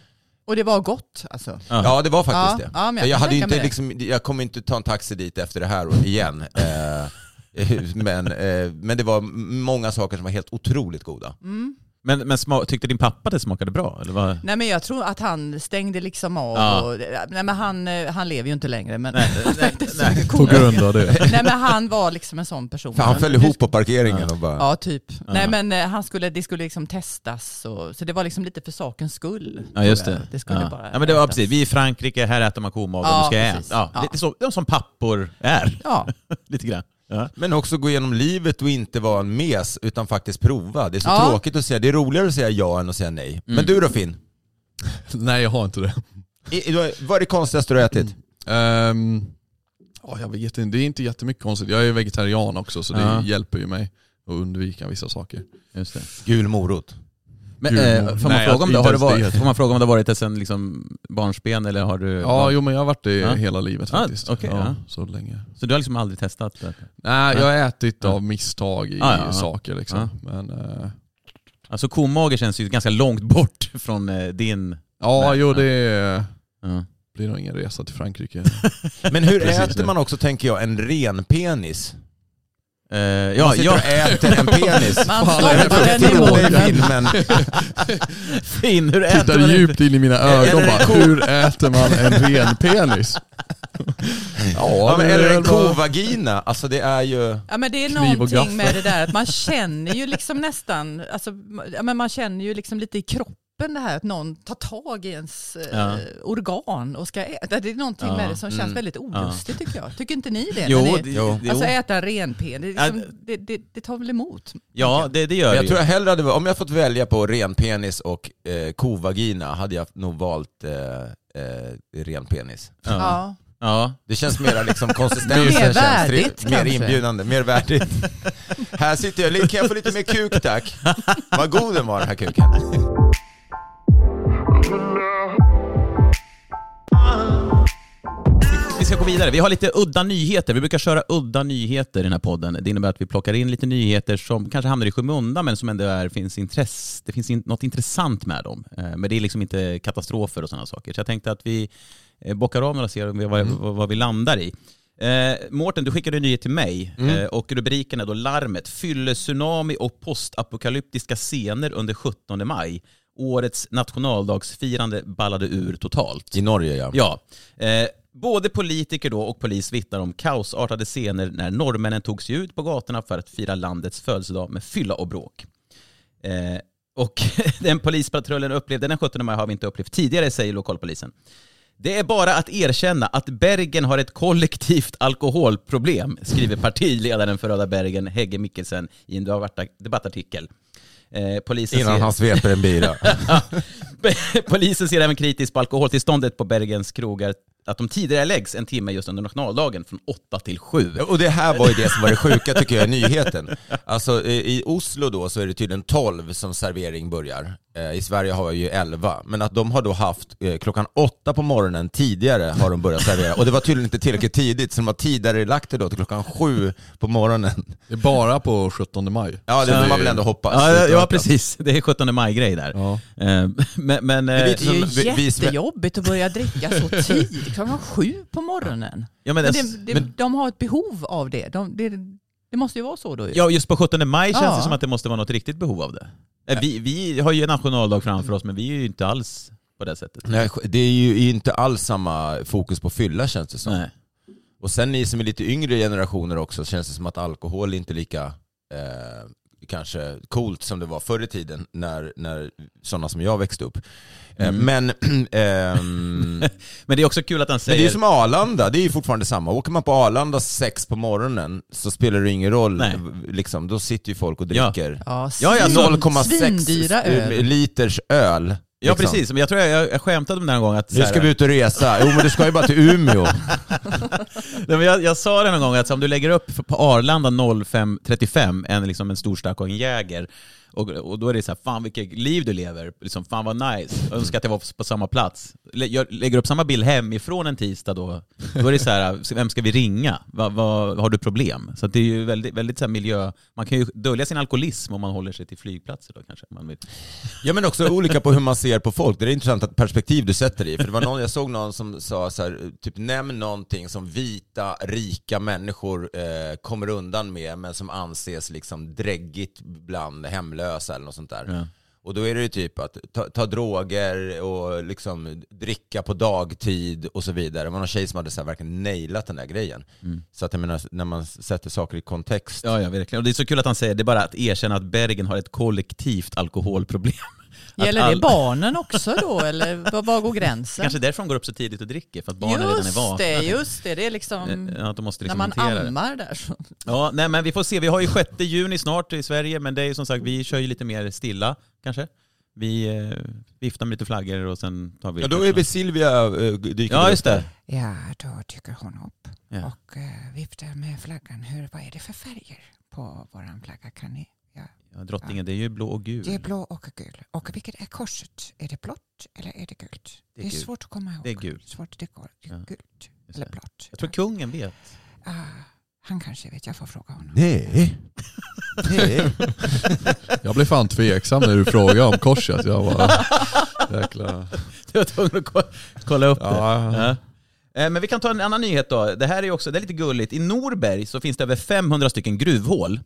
Och det var gott alltså. Ja, det var faktiskt Ja, det. ja, men jag jag, hade inte, liksom, jag kommer inte ta en taxi dit efter det här och- igen. [laughs] Eh, [laughs] men, eh, men det var många saker som var helt otroligt goda. Men, men tyckte din pappa att det smakade bra? Eller vad? Nej men jag tror att han stängde liksom av. Ja. Och, nej men han, eh, han lever ju inte längre. Men, Nej, [laughs] nej, nej. På grund av det. [laughs] nej men han var liksom en sån person. För han föll ihop på parkeringen och bara... Ja typ. Nej men eh, han skulle, det skulle liksom testas. Och, så det var liksom lite för sakens skull. Ja just det. Det skulle ja. bara ja men det var ätas. precis, vi är i Frankrike, här äter man komage, Ja, du ska äta. Ja, Ja. Lite så, de som pappor är, Ja, [laughs] lite grann. Ja. Men också gå igenom livet och inte vara en mes utan faktiskt prova. Det är så Ja. tråkigt att säga, det är roligare att säga ja än att säga nej. Mm. Men du då Finn? [laughs] Nej jag har inte det. I, vad är det konstigaste du har ätit? Ehm, ja, jag vet inte, det är inte jättemycket konstigt. Jag är vegetarian också så det Ja. hjälper ju mig att undvika vissa saker. Just det. Gul morot. Men, eh, får, man nej, fråga om det, har det varit, får man fråga om det har varit det sen liksom barnsben eller har du... Ja, jo men jag har varit det Ja. hela livet Ah, faktiskt. okej, ja, ja. Så länge. Så du har liksom aldrig testat det? Nej, jag har ätit av misstag i ja. saker liksom. Men, eh, Alltså komage känns ju ganska långt bort [laughs] från eh, din... ja, Nej, jo ja. det blir nog ingen resa till Frankrike. [laughs] Men hur äter man också, tänker jag, en ren penis? Man ja, sitter ja, och äter en penis. Man jag titta på dig, munnen. Finn, men fin, hur äter Tittar man djupt in i mina ögon bara, hur äter man en ren penis? Ja, men det eller är en kovagina, alltså det är ju... Ja men det är någonting med det där att man känner ju liksom nästan, alltså, ja, men man känner ju liksom lite i kroppen det här att någon tar tag i ens eh, Ja. organ och ska äta. Det är någonting Ja, med det som känns mm, väldigt olustigt tycker jag. Tycker inte ni det? Jo, när ni, det, Jo. Alltså äta en renpen, det, liksom, Ja, det, det, det tar väl emot? ja det, det gör Men det jag tror jag hellre hade, om jag fått välja på ren penis och eh, kovagina hade jag nog valt eh, eh, ren penis. Ja. Ja. Ja. Det känns mera liksom konsistensen Mer känns värdigt, mer kanske. inbjudande, mer värdigt. här sitter jag, kan jag få lite mer kuk tack? Vad god den var den här kuken. Ska gå vidare. Vi har lite udda nyheter. Vi brukar köra udda nyheter i den här podden. Det innebär att vi plockar in lite nyheter som kanske hamnar i skymundan men som ändå är, finns intresse. Det finns in, något intressant med dem. Eh, Men det är liksom inte katastrofer och sådana saker. Så jag tänkte att vi eh, bockar av några och ser vad, vad, vad vi landar i. Eh, Mårten, du skickade en nyhet till mig eh, och rubriken är då Larmet. Fylletsunami och postapokalyptiska scener under 17 maj. Årets nationaldagsfirande ballade ur totalt. I Norge ja. Ja. Eh, både politiker då och polis vittnar om kaosartade scener när norrmännen tog sig ut på gatorna för att fira landets födelsedag med fylla och bråk. Eh, och [laughs] den polispatrullen upplevde den 17 maj har vi inte upplevt tidigare, säger lokalpolisen. Det är bara att erkänna att Bergen har ett kollektivt alkoholproblem, skriver partiledaren för Röda Bergen, Hegge Mikkelsen, i en debattartikel. Eh, polisen Innan ser- han sveper en bira. [laughs] Polisen ser även kritiskt på alkoholtillståndet på Bergens krogar att de tidigare läggs en timme just under nationaldagen från 8 till 7. Och det här var ju det som var det sjuka tycker jag i nyheten. Alltså i i Oslo då så är det tydligen 12 som servering börjar. Eh, I Sverige har vi ju 11. Men att de har då haft eh, klockan 8 på morgonen tidigare har de börjat servera. Och det var tydligen inte tillräckligt tidigt så de har tidigare lagt det då till klockan 7 på morgonen. Det är bara på 17 maj. Ja det får man väl ändå hoppas. Ja, ja, precis. [laughs] Det är 17 maj-grej där. Ja. Eh, Men, men, Det är som ju sve- jättejobbigt att börja dricka så tidigt, klockan sju på morgonen. ja, men Men det, det, de har ett behov av det. De, det. Det måste ju vara så då ju. ja, just på 17 maj känns Ja. det som att det måste vara något riktigt behov av det. Eh, Vi, vi har ju en nationaldag framför oss, men vi är ju inte alls på det sättet. Nej, det är ju inte alls samma fokus på fylla känns det som. Nej. Och sen ni som är lite yngre generationer också känns det som att alkohol är inte lika eh, kanske coolt som det var förr i tiden när, när sådana som jag växte upp. Eh, Mm. Men, [clears throat] [laughs] ehm, Men det är också kul att han men säger... det är som Arlanda, det är ju fortfarande samma. Åker man på Arlanda sex på morgonen så spelar det ingen roll. Nej. Liksom, då sitter ju folk och dricker Ja, Ja, ja, så- 0,6 Svindyra öl. liters öl. Ja, liksom. precis. Men jag tror jag, jag, jag skämtade om det någon gång att... Nu ska vi ut och resa. Jo men du ska ju bara till Umeå. [laughs] [laughs] Nej, men jag, jag sa det någon gång att om du lägger upp på Arlanda 05.35 en, liksom en stor stack och en Jäger och, och då är det så här, fan vilket liv du lever, liksom, fan vad nice, jag önskar att jag var på samma plats. Lägger upp samma bild hemifrån en tisdag då, då är det så här, [laughs] vem ska vi ringa? Va, va, har du problem? Så det är ju väldigt, väldigt så miljö, man kan ju dölja sin alkoholism om man håller sig till flygplatser då kanske. Man vill. Ja men också olika på hur man ser på folk. Det är intressant att perspektiv du sätter i. För det var någon, jag såg någon som sa så här, typ nämn någonting som vita, rika människor eh, kommer undan med men som anses liksom dräggigt bland hemlösa eller något sånt där. Ja. Och då är det ju typ att ta, ta droger och liksom dricka på dagtid och så vidare. Det var någon tjej som hade så här verkligen nailat den där grejen. Så att jag menar, när man sätter saker i kontext. Ja, ja, verkligen. Och det är så kul att han säger, det är bara att erkänna att Bergen har ett kollektivt alkoholproblem. [laughs] Gäller det all- barnen också då, eller var, går gränsen? Kanske därför de går upp så tidigt och dricker, för att barnen redan är just vakna. det, just det. Det är liksom Ja, att de måste när liksom man hantera det. ammar där. Så. Ja, nej men vi får se. Vi har ju 6 juni snart i Sverige, men det är ju som sagt, vi kör ju lite mer stilla kanske. Vi eh, viftar med lite flaggor och sen tar vi... Ja då är vi Silvia eh, dyker Ja, upp just det. Ja, då dyker hon upp Ja. och eh, viftar med flaggan. Hur, vad är det för färger på våran flagga? Kan ni? Ja. Ja, drottningen, det är ju blå och gul. Det är blå och gul. Och vilket är korset? Är det blått eller är det gult? Det är Det är, gult. svårt att komma ihåg. Det är gult. Svårt, det går. Det är Ja, gult just eller det. blått. Jag tror kungen vet. Ah, han kanske vet, jag får fråga honom. Nej. Nej. [laughs] Jag blev fan tveksam när du frågade om korset. Jag var [laughs] jäkla... Du var tvungen att ko- kolla upp Ja. det. Ja. Eh, Men vi kan ta en annan nyhet då. Det här är också, det är lite gulligt. I Norberg så finns det över 500 stycken gruvhål.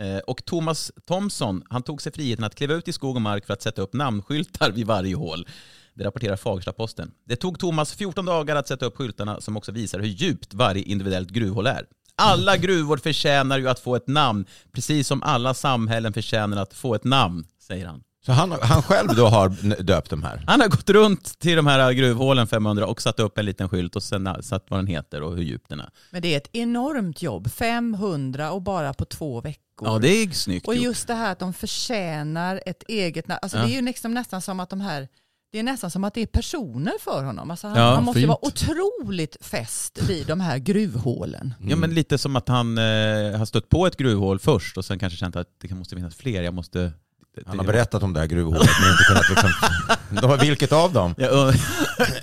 Eh, Och Thomas Thomsson, han tog sig friheten att kliva ut i skog och mark för att sätta upp namnskyltar vid varje hål. Det rapporterar Fagersta-Posten. Det tog Thomas 14 dagar att sätta upp skyltarna som också visar hur djupt varje individuellt gruvhål är. Alla gruvor förtjänar ju att få ett namn, precis som alla samhällen förtjänar att få ett namn, säger han. Så han, han själv då har döpt de här? Han har gått runt till de här gruvhålen 500 och satt upp en liten skylt och sen satt vad den heter och hur djup den är. Men det är ett enormt jobb. 500 och bara på två veckor. Ja, det är snyggt och gjort. just det här att de förtjänar ett eget namn. Alltså Ja. Det är ju liksom nästan som att de här det är nästan som att det är personer för honom. Alltså han, Ja, han måste fint. vara otroligt fäst vid de här gruvhålen. Ja, men lite som att han eh, har stött på ett gruvhål först och sen kanske känt att det måste finnas fler. Jag måste... Han har berättat om det här gruvhålet men inte kunnat liksom... [laughs] Då, vilket av dem? Jag und-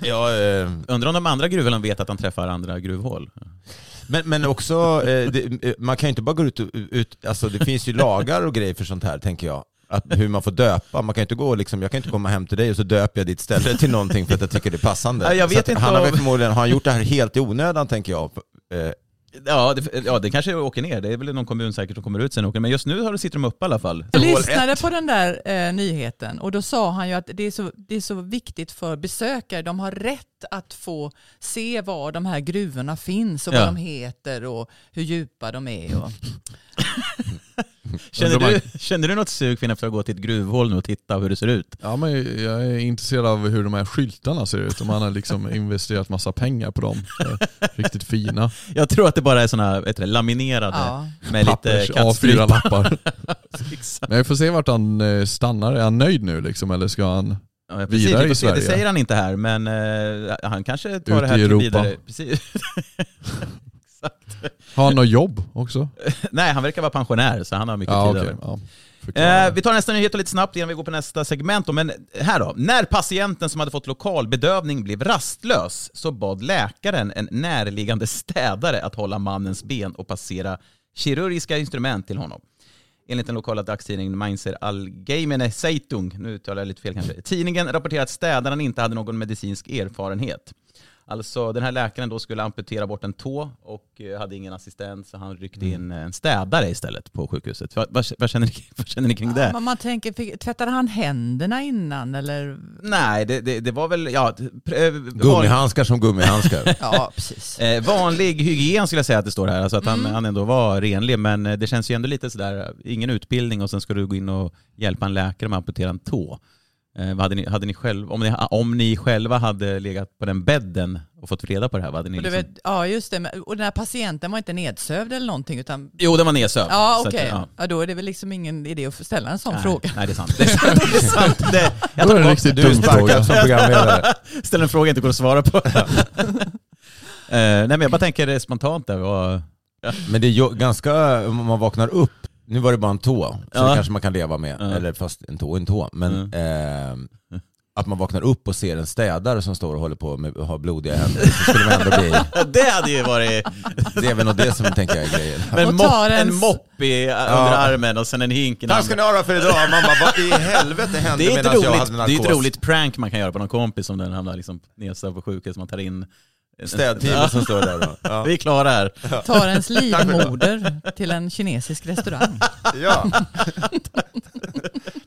[laughs] Ja, eh, undrar om de andra gruvhålen vet att han träffar andra gruvhål. men, men också, eh, det, eh, man kan ju inte bara gå ut, ut, alltså det finns ju lagar och grejer för sånt här tänker jag. Att hur man får döpa, man kan inte gå liksom, jag kan inte komma hem till dig och så döper jag ditt ställe till någonting för att jag tycker det är passande. Ja, jag vet inte han har om- förmodligen, har han gjort det här helt i onödan tänker jag. Eh, Ja det, ja, det kanske åker ner. Det är väl någon kommun säkert som kommer ut sen och åker. Men just nu har det sitter de upp i alla fall. Jag lyssnade på den där eh, nyheten och då sa han ju att det är, så, det är så viktigt för besökare. De har rätt att få se var de här gruvorna finns och Ja. vad de heter och hur djupa de är. Och... [laughs] [laughs] Känner du, känner du något sug Finn, efter att gå till ett gruvhål nu och titta hur det ser ut? Ja, men jag är intresserad av hur de här skyltarna ser ut. Om han har liksom [laughs] investerat massa pengar på dem. Eh, Riktigt fina. [laughs] Jag tror att det bara är såna vet du, laminerade Ja. med lite Pappers kattstryp. A4-lappar. Exakt. Men jag får se vart han eh, stannar. Är han nöjd nu liksom eller ska han Ja, precis, vidare vi i se. Det Sverige. säger han inte här, men eh, han kanske tar Ut det här i till Europa. vidare. Precis. Har han något jobb också? [laughs] Nej, han verkar vara pensionär så han har mycket Ja, tid okej. över. Ja. Eh, vi tar nästa nyhet och lite snabbt innan vi går på nästa segment. Men här då. När patienten som hade fått lokalbedövning blev rastlös så bad läkaren en närliggande städare att hålla mannens ben och passera kirurgiska instrument till honom. Enligt den lokala dagstidningen Mainzer Allgemeine Zeitung, nu uttalar jag lite fel kanske, tidningen rapporterar att städaren inte hade någon medicinsk erfarenhet. Alltså den här läkaren då skulle amputera bort en tå och eh, hade ingen assistent så han ryckte in en städare istället på sjukhuset. Vad, vad, vad, känner, ni, vad känner ni kring det? Ja, man tänker, fick- tvättade han händerna innan eller? Nej, det, det, det var väl... Ja, pr- eh, van- Gummihandskar som gummihandskar. [laughs] Ja, precis. [laughs] Eh, vanlig hygien skulle jag säga att det står här, alltså att han, Mm. han ändå var renlig. Men eh, det känns ju ändå lite sådär, ingen utbildning och sen ska du gå in och hjälpa en läkare med att amputera en tå. Eh, vad hade ni, hade ni själv, om, ni, om ni själva hade legat på den bädden och fått reda på det här, vad hade ni Och, liksom... vet, ja, just det. Och den här patienten var inte nedsövd eller någonting utan... Jo, den var nedsövd. Ja, okej. ja. Ja. då är det väl liksom ingen idé att ställa en sån Nej, fråga. Nej, det är sant. Det är sant. Det är sant. Det, [laughs] jag Då tar är det en riktigt dum fråga. som programledare. [laughs] Ställer en fråga inte går att svara på. [laughs] Eh, nej men jag bara tänker det spontant där. Vad... Men det är ju ganska, om man vaknar upp, nu var det bara en tå, så Ja. det kanske man kan leva med. Ja. Eller fast en tå en tå. Men eh, [laughs] att man vaknar upp och ser en städare som står och håller på med att ha blodiga händer, så skulle man ändå bli... [laughs] Det hade ju varit... [laughs] Det är väl nog det som tänker jag är grejen. Men tar en mopp i, under armen och sen en hink i Tack ska ni ha för idag. Man bara, vad i helvete hände Det är, medan jag roligt, hade det narkos? är ett roligt prank man kan göra på någon kompis om den hamnar liksom nedsövd på sjukhus. Man tar in... Städteamet som står där då. [laughs] Ja. Vi är klara här. Tar ens [laughs] livmoder till en kinesisk restaurang. [laughs] ja.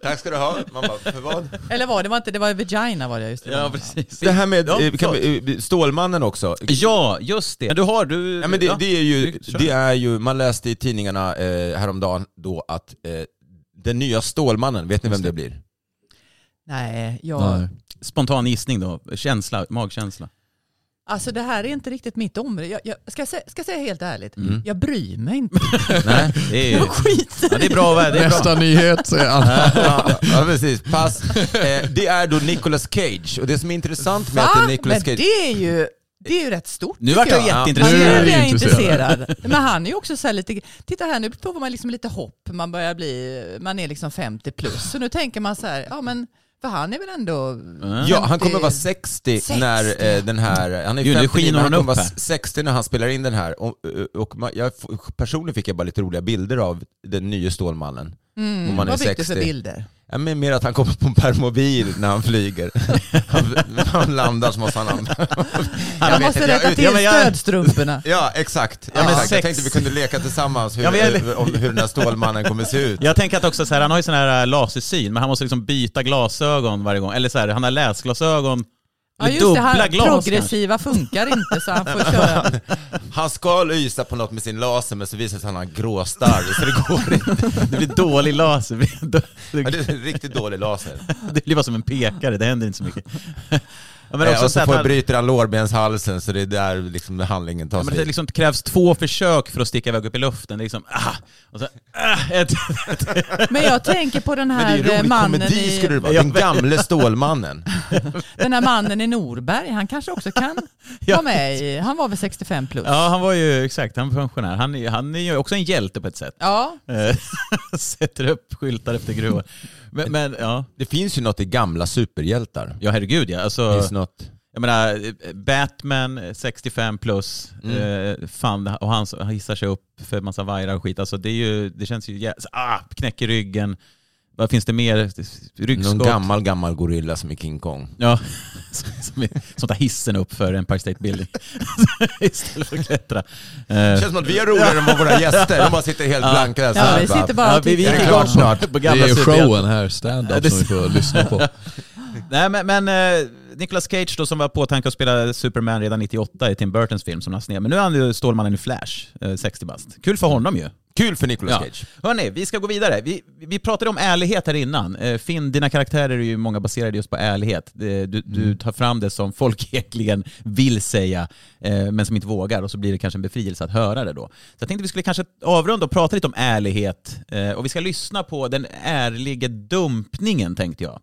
Tack ska du ha. Man bara, för vad? Eller var det var inte, det var vagina var det just det. Ja, precis. Det här med Ja, eh, kan vi, eh, Stålmannen också. Ja, just det. Men du har, du... Ja, men det, det, är ju, det är ju, man läste i tidningarna eh, häromdagen då att eh, den nya Stålmannen, vet ni vem det blir? Nej, jag, Nej. Spontan gissning då. Känsla, magkänsla. Alltså det här är inte riktigt mitt område. Jag, jag ska, säga, ska säga helt ärligt, Mm. jag bryr mig inte. [laughs] Nej, det är, Jag skiter ja, det är bra. Det är bra. Nästa nyhet säger Anna. ja, ja, precis. Pass. Eh, det är då Nicolas Cage. Och det som är intressant med att det Va? är Nicolas Men Cage... det är ju, det är ju rätt stort Nu vart jag tycker Ja. Han jätteintresserad. är, Nu är jag jag intresserad. intresserad. Men han är ju också så här lite, titta här nu får man liksom lite hopp, man börjar bli, man är liksom 50 plus. Så nu tänker man så här, ja men, för han är väl ändå... Ja, han kommer 50 vara 60, 60. när eh, den här... Han är Gud, nu 59, skiner men han hon kommer upp vara här. 60 när han spelar in den här. Och, och man, jag, personligen fick jag bara lite roliga bilder av den nya Stålmannen. Mm, Om man är vad fick du 60. för bilder? Ja, men mer att han kommer på en permobil när han flyger. Han, han landar så måste han... Jag Han måste jag- rätta till ja, jag- stödstrumporna. [laughs] Ja, exakt. Ja, men exakt. Jag tänkte vi kunde leka tillsammans hur, Ja, jag- om hur den här Stålmannen kommer se ut. Jag tänker att också så här, han har ju sån här äh, lasersyn, men han måste liksom byta glasögon varje gång. Eller så här, han har läsglasögon, Ja just det, dubbla han, glas kanske. progressiva funkar inte så han får [laughs] köra. Han ska lysa på något med sin laser men så visar det sig att han har gråstarr så det går inte. Det blir dålig laser. Ja, det är en riktigt dålig laser. Det blir bara som en pekare, det händer inte så mycket. Ja, men Eh, också och så så får han, bryter han lårbenshalsen så det är där liksom handlingen ja, tar men det sig. liksom krävs två försök för att sticka iväg upp i luften. Det är liksom, ah, och så, ah, ett, [laughs] Men jag tänker på den här ju eh, mannen komedi skulle det i, vara. Den gamle Stålmannen. [laughs] den här mannen i Norberg, han kanske också kan [laughs] vara med i, han var väl 65 plus? ja han var ju, exakt, han var pensionär. Han, är- han är ju också en hjälte på ett sätt. Ja, Eh, Sätter upp skyltar efter gruvan. Men, men ja, Det finns ju något i gamla superhjältar. ja herregud ja. Alltså, finns något. Jag menar, Batman eh, 65 plus, Mm. eh, fan, och han, han hissar sig upp för massa vajrar och skit. Alltså det, är ju, det känns ju, ah, knäcker ryggen. Vad finns det mer? Ryggskott? Någon gammal, gammal gorilla som är King Kong. Ja, [laughs] som, som tar hissen upp för Empire State Building [laughs] istället för att klättra. Det Eh, känns som att vi är roligare än vad våra [laughs] gäster. De bara sitter helt Ja. blanka ja här vi bara, sitter bara ja, vi, vi Är det klart snart? på, på Det gamla är showen här, stand-up, som vi får lyssna på. Nej men, men eh, Nicolas Cage då som var påtänkt att spela Superman redan 98 i Tim Burtons film som lades ner. Men nu är han ju Stålmannen i Flash, eh, 60 bast. Kul för honom ju. Kul för Nicolas Ja. Cage. Hörni, vi ska gå vidare. Vi, vi pratade om ärlighet här innan. Eh, Finn, dina karaktärer är ju många baserade just på ärlighet. Det- Du, du tar fram det som folk [laughs] egentligen vill säga, eh, men som inte vågar, och så blir det kanske en befrielse att höra det då. Så jag tänkte vi skulle kanske avrunda och prata lite om ärlighet. Eh, Och vi ska lyssna på den ärliga dumpningen, tänkte jag.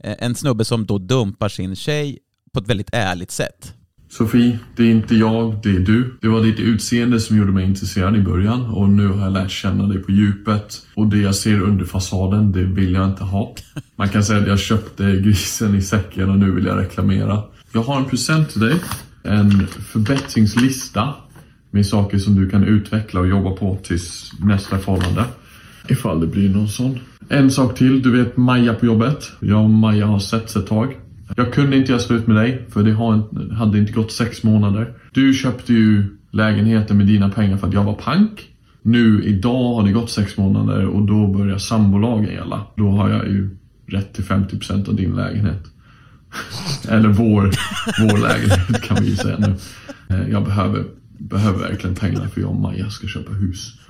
Eh, En snubbe som då dumpar sin tjej på ett väldigt ärligt sätt. Sofie, det är inte jag, det är du. Det var ditt utseende som gjorde mig intresserad i början och nu har jag lärt känna dig på djupet. Och det jag ser under fasaden, det vill jag inte ha. Man kan säga att jag köpte grisen i säcken och nu vill jag reklamera. Jag har en present till dig. En förbättringslista med saker som du kan utveckla och jobba på tills nästa förhållande. Ifall det blir någon sån. En sak till, du vet Maja på jobbet. Jag och Maja har setts ett tag. Jag kunde inte göra slut med dig för det hade inte gått sex månader. Du köpte ju lägenheten med dina pengar för att jag var pank. Nu idag har det gått sex månader och då börjar sambolagen gälla. Då har jag ju rätt till 50% av din lägenhet. [laughs] Eller vår, vår lägenhet kan vi ju säga nu. Eh, Jag behöver, behöver verkligen pengar för jag och Maja ska köpa hus. [laughs]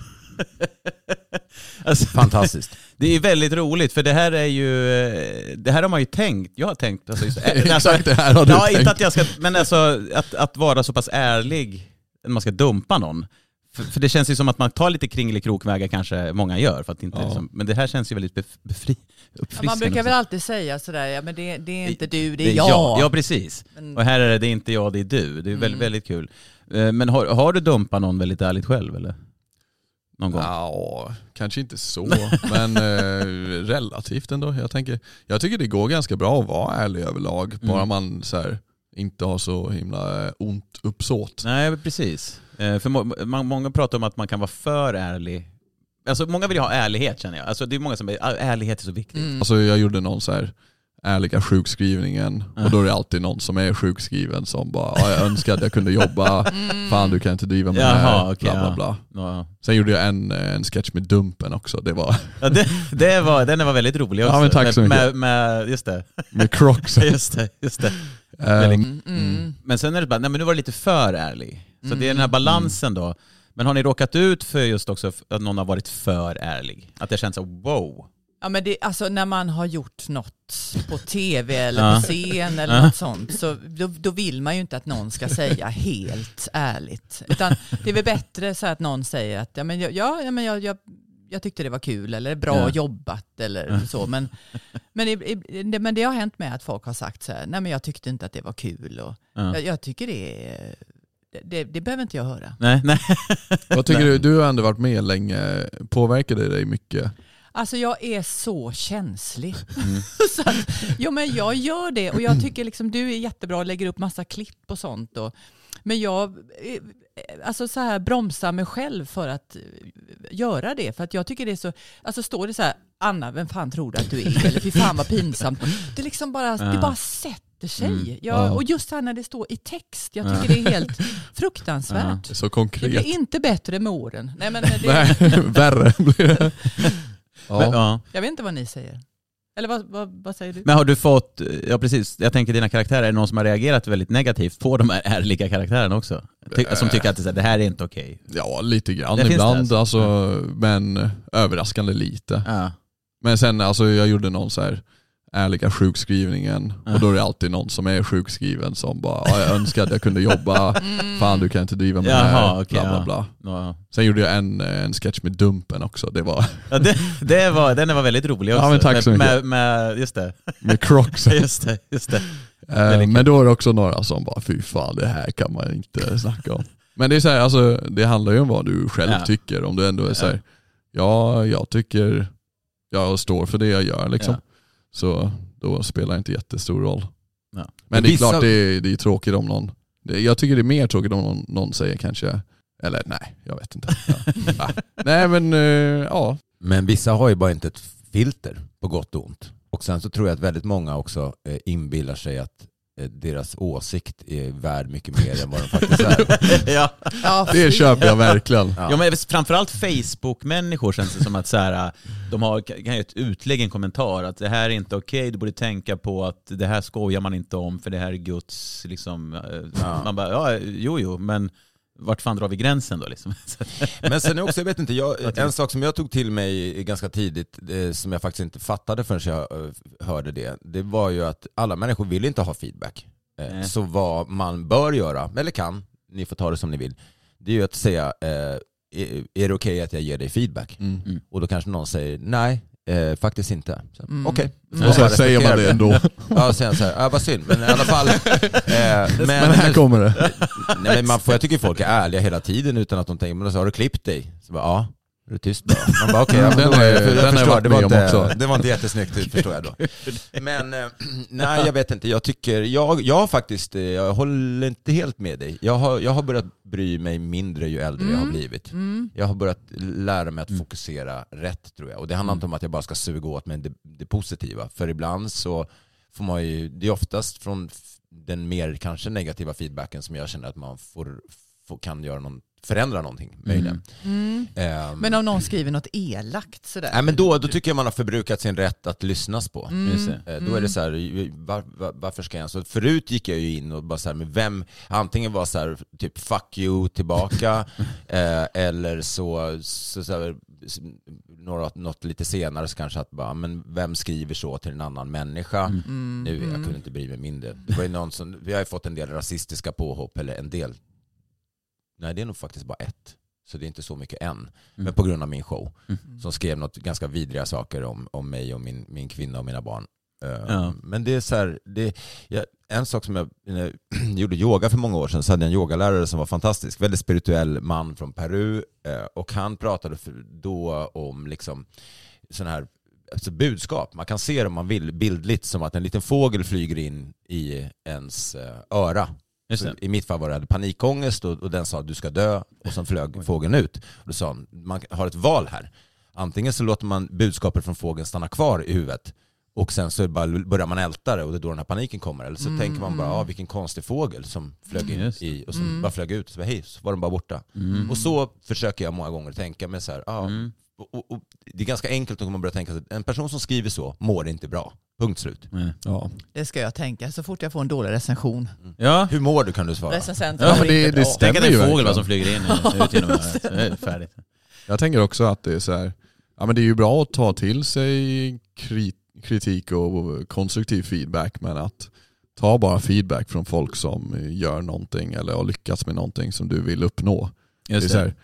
Alltså, Fantastiskt. Det är väldigt roligt för det här är ju, eh, det här har man ju tänkt, jag har tänkt, alltså, just, [laughs] alltså, Exakt det här har du ja, tänkt. Inte att jag ska, men alltså att, att vara så pass ärlig när man ska dumpa någon. För, för det känns ju som att man tar lite kringelikrokvägar kanske många gör, för att inte, Ja. liksom, men det här känns ju väldigt bef, befri, Ja, man brukar väl alltid säga sådär, ja men det, det är inte du, det är jag. Ja, ja precis. Men- Och här är det, det är inte jag, det är du. Det är väldigt, väldigt kul. Eh, Men har, har du dumpat någon väldigt ärligt själv eller? Någon gång? Ja, kanske inte så, [laughs] men eh, relativt ändå. Jag, tänker, jag tycker det går ganska bra att vara ärlig överlag, bara Mm. man så här, inte har så himla eh, ont uppsåt. Nej, precis. Eh, För må, man, många pratar om att man kan vara för ärlig. Alltså många vill ju ha ärlighet känner jag. Alltså det är många som säger att ärlighet är så viktigt. Mm. Alltså jag gjorde någon så här ärliga sjukskrivningen och då är det alltid någon som är sjukskriven som bara "Ja, jag önskar att jag kunde jobba, [laughs] fan du kan inte driva med det Jaha, här, okej, bla bla bla. Ja. Sen gjorde jag en, eh, en sketch med Dumpen också, det var Ja, det, det var, den var väldigt rolig också. Ja, men tack så mycket. Med, med, just det. med Crocs. [laughs] Just det, just det. Mm. Men sen är det bara, nej men nu var det lite för ärlig. Så det är den här balansen Mm. då. Men har ni råkat ut för just också att någon har varit för ärlig? Att det känns så wow. Ja men det, alltså när man har gjort något på tv eller på scen eller något sånt så då, då vill man ju inte att någon ska säga helt ärligt. Utan det är väl bättre så att någon säger att ja, men jag, ja, men jag, jag, jag tyckte det var kul eller bra Ja. jobbat eller så. Men, men, i, i, det, men det har hänt med att folk har sagt så här, nej men jag tyckte inte att det var kul. Och Ja. jag, jag tycker det är, det, det, behöver inte jag höra. Nej, nej. vad tycker du, du har ändå varit med länge, påverkade det dig mycket? Alltså jag är så känslig. Mm. [laughs] så att, jo men jag gör det och jag tycker liksom du är jättebra och lägger upp massa klipp och sånt. Och, men jag eh, alltså så här, bromsar mig själv för att eh, göra det. För att jag tycker det är så, alltså står det så här, Anna vem fan tror du att du är? Eller fy fan vad pinsamt. Det liksom bara, det Ja. bara sätter sig. Mm. Jag, Ja. Och just här när det står i text, jag Ja. tycker det är helt fruktansvärt. Det är så Det konkret. blir inte bättre med åren. Nej, men det, Nej, [laughs] värre blir det. [laughs] Ja. Men, ja. Jag vet inte vad ni säger. Eller vad, vad, vad säger du? Men har du fått, ja precis, jag tänker dina karaktärer, är det någon som har reagerat väldigt negativt på de här ärliga karaktärerna också? Ty, som tycker att det, här, det här är inte okej. Ja, lite grann det ibland, alltså. alltså, men överraskande lite. Ja. Men sen, alltså jag gjorde någon så här ärliga sjukskrivningen Ja. och då är det alltid någon som är sjukskriven som bara "Ja, jag önskar att jag kunde jobba, [laughs] fan du kan inte driva med det Jaha, här, okej, bla bla bla. Ja. Sen gjorde jag en, eh, en sketch med Dumpen också, det var Ja, det, det var, den var väldigt rolig också. Ja, men tack så med, mycket. med, med, just det. med Crocs. [laughs] Just det, just det. Eh, men då är det också några som bara, fy fan det här kan man inte snacka om. Men det är så här, alltså, det handlar ju om vad du själv Ja. tycker. Om du ändå är så Ja. här, ja jag tycker, jag står för det jag gör liksom. Ja. Så då spelar det inte jättestor roll. Ja. Men det är Vissa- klart det är, det är tråkigt om någon, det, jag tycker det är mer tråkigt om någon, någon säger kanske, eller nej, jag vet inte. [laughs] Ja. Nej men eh, ja, Men vissa har ju bara inte ett filter på gott och ont. Och sen så tror jag att väldigt många också eh, inbillar sig att deras åsikt är värd mycket mer än vad den faktiskt är. [laughs] ja. Ja, det köper jag verkligen. Ja. men framförallt Facebook-människor känns det som att så här, de har, kan ett utlägg en kommentar att det här är inte okej, du borde tänka på att det här skojar man inte om för det här är Guds liksom, eh, Ja. man bara, ja jo jo men vart fan drar vi gränsen då? Liksom? [laughs] Men sen också, jag vet inte, jag, [laughs] en sak som jag tog till mig ganska tidigt, eh, som jag faktiskt inte fattade förrän jag eh, hörde det, det var ju att alla människor vill inte ha feedback. Eh, Nej. så vad man bör göra, eller kan, ni får ta det som ni vill, det är ju att säga, eh, är, det okej att jag ger dig feedback? Mm. Och då kanske någon säger, nej, eh, faktiskt inte. Mm. Okej. Mm. Och sen Jag säger man det ändå. Ja, sen så här, ja, vad synd, men i alla fall. Eh, men, Men här kommer det. Nej, men man får, jag tycker folk är ärliga hela tiden utan att de tänker, men så har du klippt dig? Så bara, ja. Är du tyst bara? Man bara, okej, ja, men Den då är- är- jag den har jag förstår, varit det var med om inte, också. Det var inte jättesnyggt, förstår jag då. [laughs] Men, eh, nej jag vet inte, jag tycker, jag, jag har faktiskt, eh, jag håller inte helt med dig. Jag har, jag har börjat bry mig mindre ju äldre jag har Mm. blivit. Mm. Jag har börjat lära mig att Mm. fokusera rätt tror jag. Och det handlar inte om att jag bara ska suga åt mig det, det positiva. För ibland så får man ju, det är oftast från den mer kanske negativa feedbacken som jag känner att man får, får, kan göra någon, förändra någonting möjligen. Mm. Ehm, Men om någon skriver något elakt sådär. Nej men då, då tycker jag man har förbrukat sin rätt att lyssnas på. Mm. Eh, Då är det så här, var, var, varför ska jag... Så förut gick jag ju in och bara så här, med vem, antingen var så här, typ fuck you tillbaka, [laughs] eh, eller så, så, så här, några, något lite senare så kanske att bara, men vem skriver så till en annan människa? Mm. Nu, jag Mm. kunde inte bry mig mindre. Det var ju någon som, vi har ju fått en del rasistiska påhopp, eller en del. Nej, det är nog faktiskt bara ett. Så det är inte så mycket än. Men på grund av min show. Mm. Som skrev något ganska vidriga saker om, om mig och min, min kvinna och mina barn. Eh, Ja. Men det är så här, det, jag, en sak som jag, jag [clears throat] gjorde yoga för många år sedan så hade jag en yogalärare som var fantastisk. Väldigt spirituell man från Peru. eh, Och han pratade för, då om liksom sådana här alltså budskap. Man kan se det om man vill bildligt som att en liten fågel flyger in i ens eh, öra. I mitt fall var det panikångest och, och den sa du ska dö och sen flög fågeln ut. Och då sa han, man har ett val här. Antingen så låter man budskapet från fågeln stanna kvar i huvudet och sen så bara börjar man älta det och det är då den här paniken kommer. Eller så Mm, tänker man bara, ah, vilken konstig fågel som flög in i och som Mm. bara flög ut. Så bara, hej, så var den bara borta. Mm. Och så försöker jag många gånger tänka mig så här, ah. Och, och, det är ganska enkelt om man börjar tänka sig en person som skriver så mår inte bra. Punkt slut. Nej. Ja. Det ska jag tänka så fort jag får en dålig recension. Ja, Hur mår du kan du svara. Recensenten Ja, men det- det stämmer. tänk att det är en fågel som flyger in ut genom örat. Så är det färdigt. Jag tänker också att det är så här, ja men det är ju bra att ta till sig kri- kritik och konstruktiv feedback men att ta bara feedback från folk som gör någonting eller har lyckats med någonting som du vill uppnå. Det är Just så det.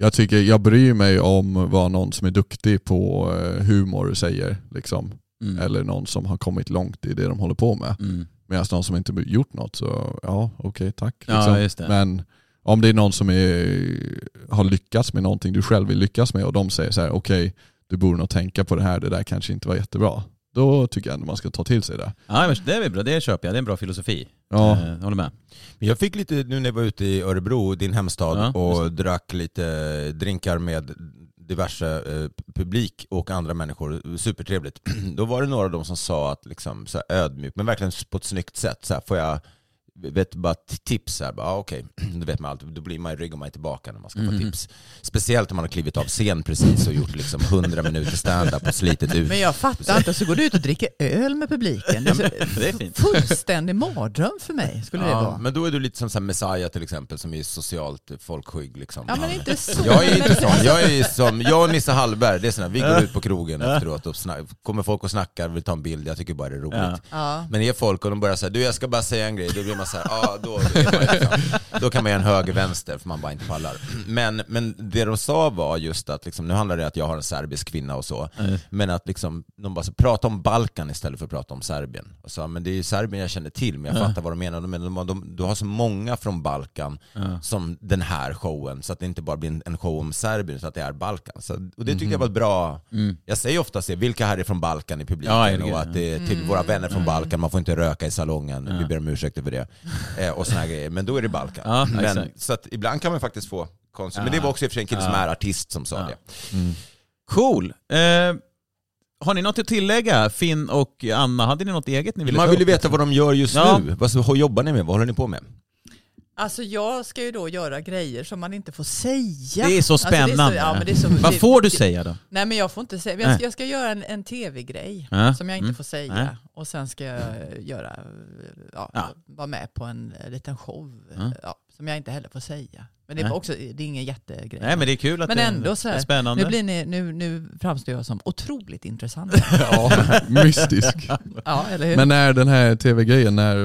Jag, tycker, jag bryr mig om vad någon som är duktig på eh, humor säger. Liksom. Mm. Eller någon som har kommit långt i det de håller på med. Mm. Medan någon som inte gjort något så ja okej tack. Ja, Liksom. det. Men om det är någon som är, har lyckats med någonting du själv vill lyckas med och de säger så här okej du borde nog tänka på det här, det där kanske inte var jättebra. Då tycker jag ändå man ska ta till sig det. Ja, men det är bra, det köper jag. Det är en bra filosofi. Ja. Eh, håller med. Men Jag fick lite, nu när jag var ute i Örebro, din hemstad, Ja, och drack lite drinkar med diverse eh, publik och andra människor, supertrevligt. [clears throat] Då var det några av dem som sa att liksom, så här ödmjukt, men verkligen på ett snyggt sätt, så här, får jag vet bara tips här, bara, ah, okej, [clears throat] då vet man allt, då blir man i rygg och man är tillbaka när man ska få Mhm. tips. Speciellt om man har klivit av scen precis och gjort liksom 100 minuter stand-up och slitit ut. Men jag fattar inte, så går du ut och dricker öl med publiken. Det är, så, Det är fint. fullständig mardröm för mig skulle det Ja, vara. men då är du lite som så här Messiah till exempel som är socialt folkskygg. Liksom. Ja men inte så. Jag är inte sån. Jag är som, jag och Nisse Hallberg, det är såna, vi går ut på krogen efteråt och snack, kommer folk och snackar, vill ta en bild, jag tycker bara det är roligt. Ja. Men är folk och de börjar säga du jag ska bara säga en grej, då blir man såhär, ja då, är man liksom, då kan man göra en höger-vänster för man bara inte pallar. Men, men det de sa var just att, liksom, nu handlar det om att jag har en serbisk kvinna och så, Mm. men att liksom, de bara så, prata om Balkan istället för att prata om Serbien. Och sa, men det är ju Serbien jag känner till, men jag Ja. fattar vad de menar. Men de, de, du har så många från Balkan Ja. som den här showen, så att det inte bara blir en- en show om Serbien, utan att det är Balkan. Så, och det tyckte Mhm. jag var ett bra, Mm. jag säger ofta det, vilka här är från Balkan i publiken? Ja, och att det är till Mm. våra vänner från Balkan, man får inte röka i salongen, vi ber om ursäkt för det. Eh, och såna här grejer. Men då är det Balkan. Ja, men, så att ibland kan man faktiskt få konstigt. Men det var också i och för sig en kille som är artist som sa det. Cool. Eh, har ni något att tillägga? Finn och Anna, hade ni något eget ni ville Man vill ju veta vad de gör just Ja. nu. Vad jobbar ni med? Vad håller ni på med? Alltså jag ska ju då göra grejer som man inte får säga. Det är så Alltså, det är spännande. ja, men det är så, Vad får du säga då? Nej men jag får inte säga, jag ska, jag ska göra en, en tv-grej Ja. som jag inte Mm. får säga. Nej. Och sen ska jag göra, ja, Ja. vara med på en liten show ja, som jag inte heller får säga. Men det är också, det är ingen jättegrej. Nej men det är kul att Men det ändå så är här, spännande. nu, blir ni, nu, nu framstår jag som otroligt intressant. [laughs] Ja, [laughs] mystisk. ja, eller hur? Men när den här tv-grejen, när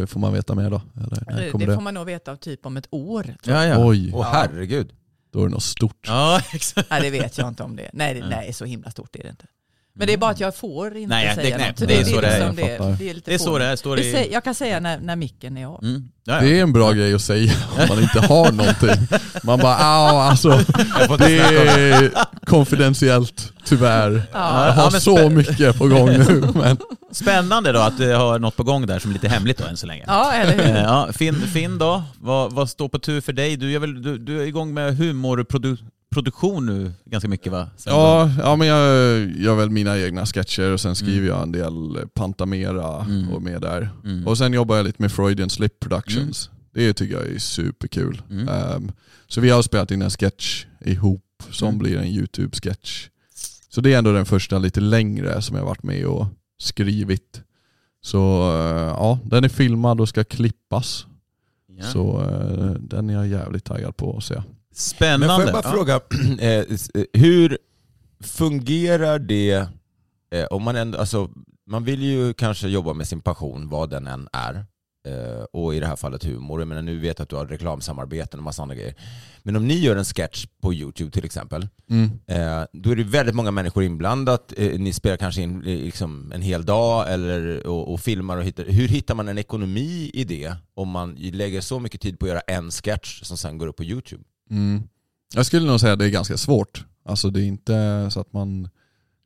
eh, får man veta mer då? Eller, när det det får man nog veta av typ om ett år. tror Ja, jag. ja. Oj, Åh herregud. då är det något stort. Ja, [laughs] exakt. Nej, det vet jag inte om det Nej, det, nej, så himla stort är det inte. Men det är bara att jag får inte Nej, det- säga nej, något. det är så det är, liksom jag fattar. det är, lite Det är så det är, står Det i... Jag kan säga när, när micken är av. Mm. Ja, ja. Det är en bra grej att säga om man inte har någonting. Man bara, ja alltså, det är konfidentiellt tyvärr. Jag Ja, har så mycket på gång nu. [laughs] Men Spännande då att du har något på gång där som är lite hemligt då än så länge. Ja, eller hur? Eh, Ja, Finn, Finn då, vad, vad står på tur för dig? Du är, väl, du, du är igång med humorproduktion nu ganska mycket va? Sen ja, ja men jag gör väl mina egna sketcher och sen skriver jag en del Pantamera Mm. och med där. Mm. Och sen jobbar jag lite med Freudian Slip Productions. Det tycker jag är superkul. Mm. Ehm, så vi har spelat in en sketch ihop som Mm. blir en YouTube-sketch. Så det är ändå den första lite längre som jag varit med och skrivit. Så eh, ja, den är filmad och ska klippas. Ja. Så eh, den är jag jävligt taggad på att se. Men Spännande. får jag bara fråga, [clears throat] eh, eh, hur fungerar det eh, om man ändå, alltså man vill ju kanske jobba med sin passion, vad den än är. Eh, och i det här fallet humor. Jag menar, nu vet jag att du har reklamsamarbeten och massa andra grejer. Men om ni gör en sketch på YouTube till exempel, Mm. eh, då är det väldigt många människor inblandat. Eh, ni spelar kanske in liksom, en hel dag eller, och, och filmar och hittar. Hur hittar man en ekonomi i det om man lägger så mycket tid på att göra en sketch som sen går upp på YouTube? Mm. Jag skulle nog säga att det är ganska svårt. Alltså det är inte så att man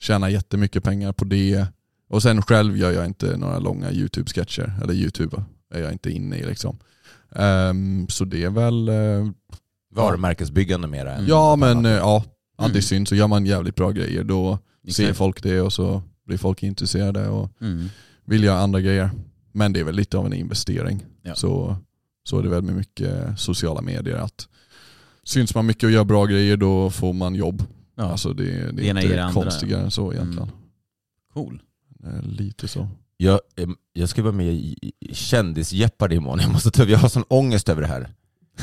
tjänar jättemycket pengar på det. Och sen själv gör jag inte några långa YouTube-sketcher, eller YouTube är jag inte inne i liksom. Ehm, så det är väl, eh, Varumärkesbyggande mera än ja men eh, ja, Mm. audition så gör man jävligt bra grejer då ser Exakt. folk det och så blir folk intresserade och Mm. vill göra andra grejer. Men det är väl lite av en investering. Ja. Så, så är det väl med mycket sociala medier att syns man mycket och gör bra grejer då får man jobb. Ja. Alltså det, det är ger det inte andra. konstigare än så egentligen. Cool. Eh, Lite så. Jag, em, jag ska vara med i Kändis-Jeopardy imorgon. Jag måste ta, jag har sån ångest över det här.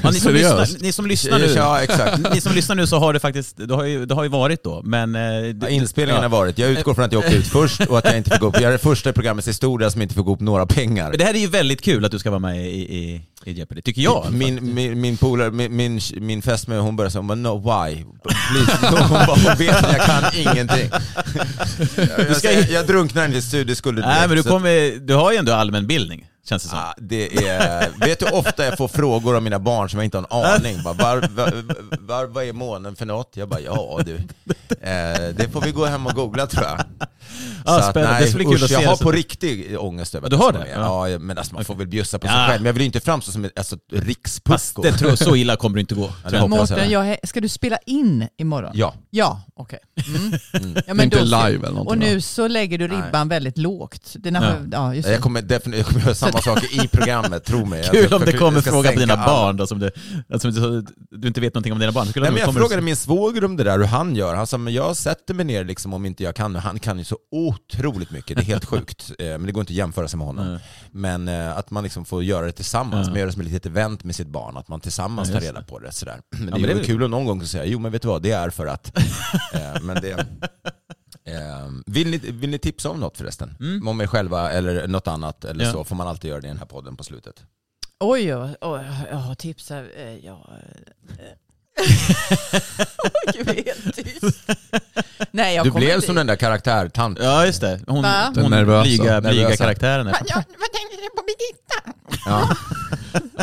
Ja, ni, som lyssnar, ni som lyssnar nu, Ja, exakt. ni som lyssnar nu så har det faktiskt, det har ju, det har ju varit då, men... eh, Ja, inspelningen har varit, jag utgår från att jag åkte ut först och att jag inte får gå upp. Jag är det första i programmets historia som inte får gå upp några pengar. Det här är ju väldigt kul att du ska vara med i, i, i Jeopardy, tycker jag. Min, min, min polare, min, min, min fästmö, hon började säga, no why? Please. Hon bara, hon vet att jag kan ingenting. Jag, jag, jag drunknar inte i studieskulder Nej men du, kommer, du har ju ändå allmän bildning, känns det som. Ah, det är, vet du hur ofta jag får frågor av mina barn som jag inte har en aning? Bara, var, var, var, vad är månen för något? Jag bara, ja du. Eh, det får vi gå hem och googla tror jag. Så att, nej, Det ska bli kul usch, att se jag har på riktig ångest över du har det? Ja. Ja, men alltså, man får väl bjussa på Ja. sig själv. Men jag vill ju inte framstå som ett alltså, rikspucko. det tror, så illa kommer det inte gå. Ja. Mårten, jag, ska du spela in imorgon? Ja. Ja, okej. Mm. Mm. Ja, inte live eller någonting Och nu så lägger du ribban väldigt lågt. Det är när, Ja. ja. ja, just det. Jag kommer definitivt jag kommer göra samma saker i programmet, tro mig. [laughs] Kul ska- om det kommer fråga på dina alla. barn då, som du, alltså, du, du inte vet någonting om dina barn. Nej, men jag frågade min svåger om det där, hur han gör. Han sa, men jag sätter mig ner liksom om inte jag kan. Han kan ju så otroligt mycket, det är helt sjukt. Eh, Men det går inte att jämföra sig med honom. Nej. Men eh, att man liksom får göra det tillsammans, Ja. man gör det som ett litet event med sitt barn, att man tillsammans Ja, tar reda på det. Sådär. [clears throat] Men det men är det kul om någon gång säga, jo men vet du vad, det är för att. [laughs] Eh, men det, eh, vill, ni, vill ni tipsa om något förresten? Mm. Om er själva eller något annat eller Ja. så, får man alltid göra det i den här podden på slutet. Oj, oj, oj, jag har tips här. Eh, Ja. [laughs] [laughs] Gud, helt tyst. Nej, jag Du blev inte- som den där karaktärtant. Ja just det, hon, Va? Den hon nervösa. blyga, blyga Nervösa. karaktären. Är. Ja, vad tänkte du på Birgitta? Ja.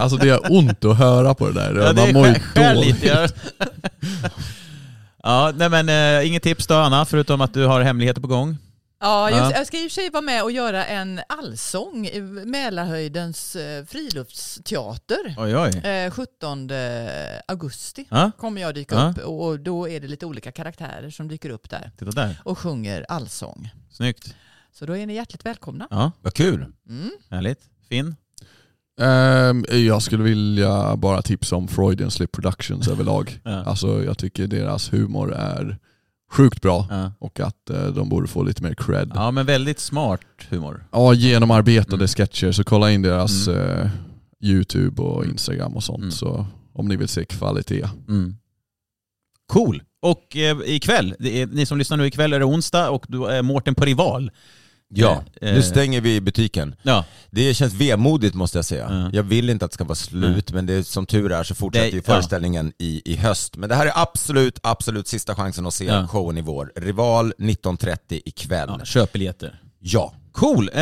Alltså det är ont att höra på det där. Ja, det Man är mår ju dåligt. lite. Ja. ja, nej men eh, inget tips då Anna, förutom att du har hemligheter på gång? Ja, just, Ja. jag ska i och för sig vara med och göra en allsång i Mälarhöjdens eh, friluftsteater. Oj oj. Eh, 17 augusti Ja, kommer jag dyka Ja. upp och och då är det lite olika karaktärer som dyker upp där titta där. och sjunger allsång. Snyggt. Så då är ni hjärtligt välkomna. Ja, Vad kul. Mm. härligt. Finn? Ehm, jag skulle vilja bara tipsa om Freudian Slip Productions överlag. Ja. Alltså jag tycker deras humor är sjukt bra Ja. och att eh, de borde få lite mer cred. ja, men väldigt smart humor. Ja, genomarbetade Mm. sketcher, så kolla in deras Mm. eh, YouTube och Instagram och sånt Mm. så om ni vill se kvalitet. Mm. Cool. Och eh, ikväll, är, ni som lyssnar nu ikväll är det onsdag och då är Mårten på Rival. Ja, Eh, nu stänger vi butiken. Ja. Det känns vemodigt måste jag säga. Ja. Jag vill inte att det ska vara slut, men det är, som tur är så fortsätter Det- ju föreställningen i, i höst. Men det här är absolut, absolut sista chansen att se Ja. showen i vår. Rival 19.30 ikväll. Ja, köp biljetter. Ja. Cool. Eh,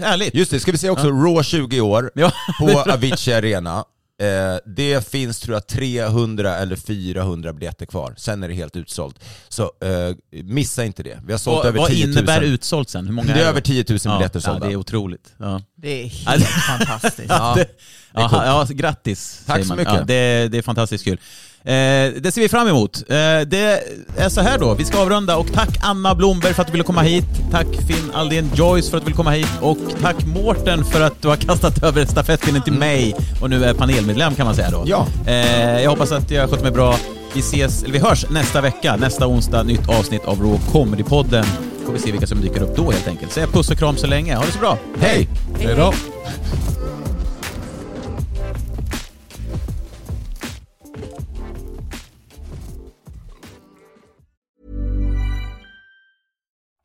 härligt. Just det, ska vi se också Raw 20 år Ja. på [laughs] Avicii Arena. Eh, det finns tror jag 300 eller 400 biljetter kvar, sen är det helt utsålt. Så eh, missa inte det. Vi har sålt Vad, över vad 10 000. innebär utsålt sen? Hur många Det är över 10 000 ja, biljetter ja, sålda. det är otroligt. Ja. Det är [laughs] Ja, helt fantastiskt. Ja. [laughs] är ja, grattis Tack så mycket. Ja, det, det är fantastiskt kul. Eh, det ser vi fram emot. Eh, det är så här då, vi ska avrunda och tack Anna Blomberg för att du ville komma hit. Tack Finn Aldén Joyce för att du ville komma hit och tack Mårten för att du har kastat [laughs] över stafettpinnen till mig och nu är panelmedlem kan man säga då. Ja. Eh, jag hoppas att jag skött mig bra. Vi ses, eller vi hörs nästa vecka, nästa onsdag, nytt avsnitt av Raw Comedy-podden. Får vi se vilka som dyker upp då helt enkelt. Säg puss och kram så länge. Ha det så bra. Hej! Hej då! [laughs]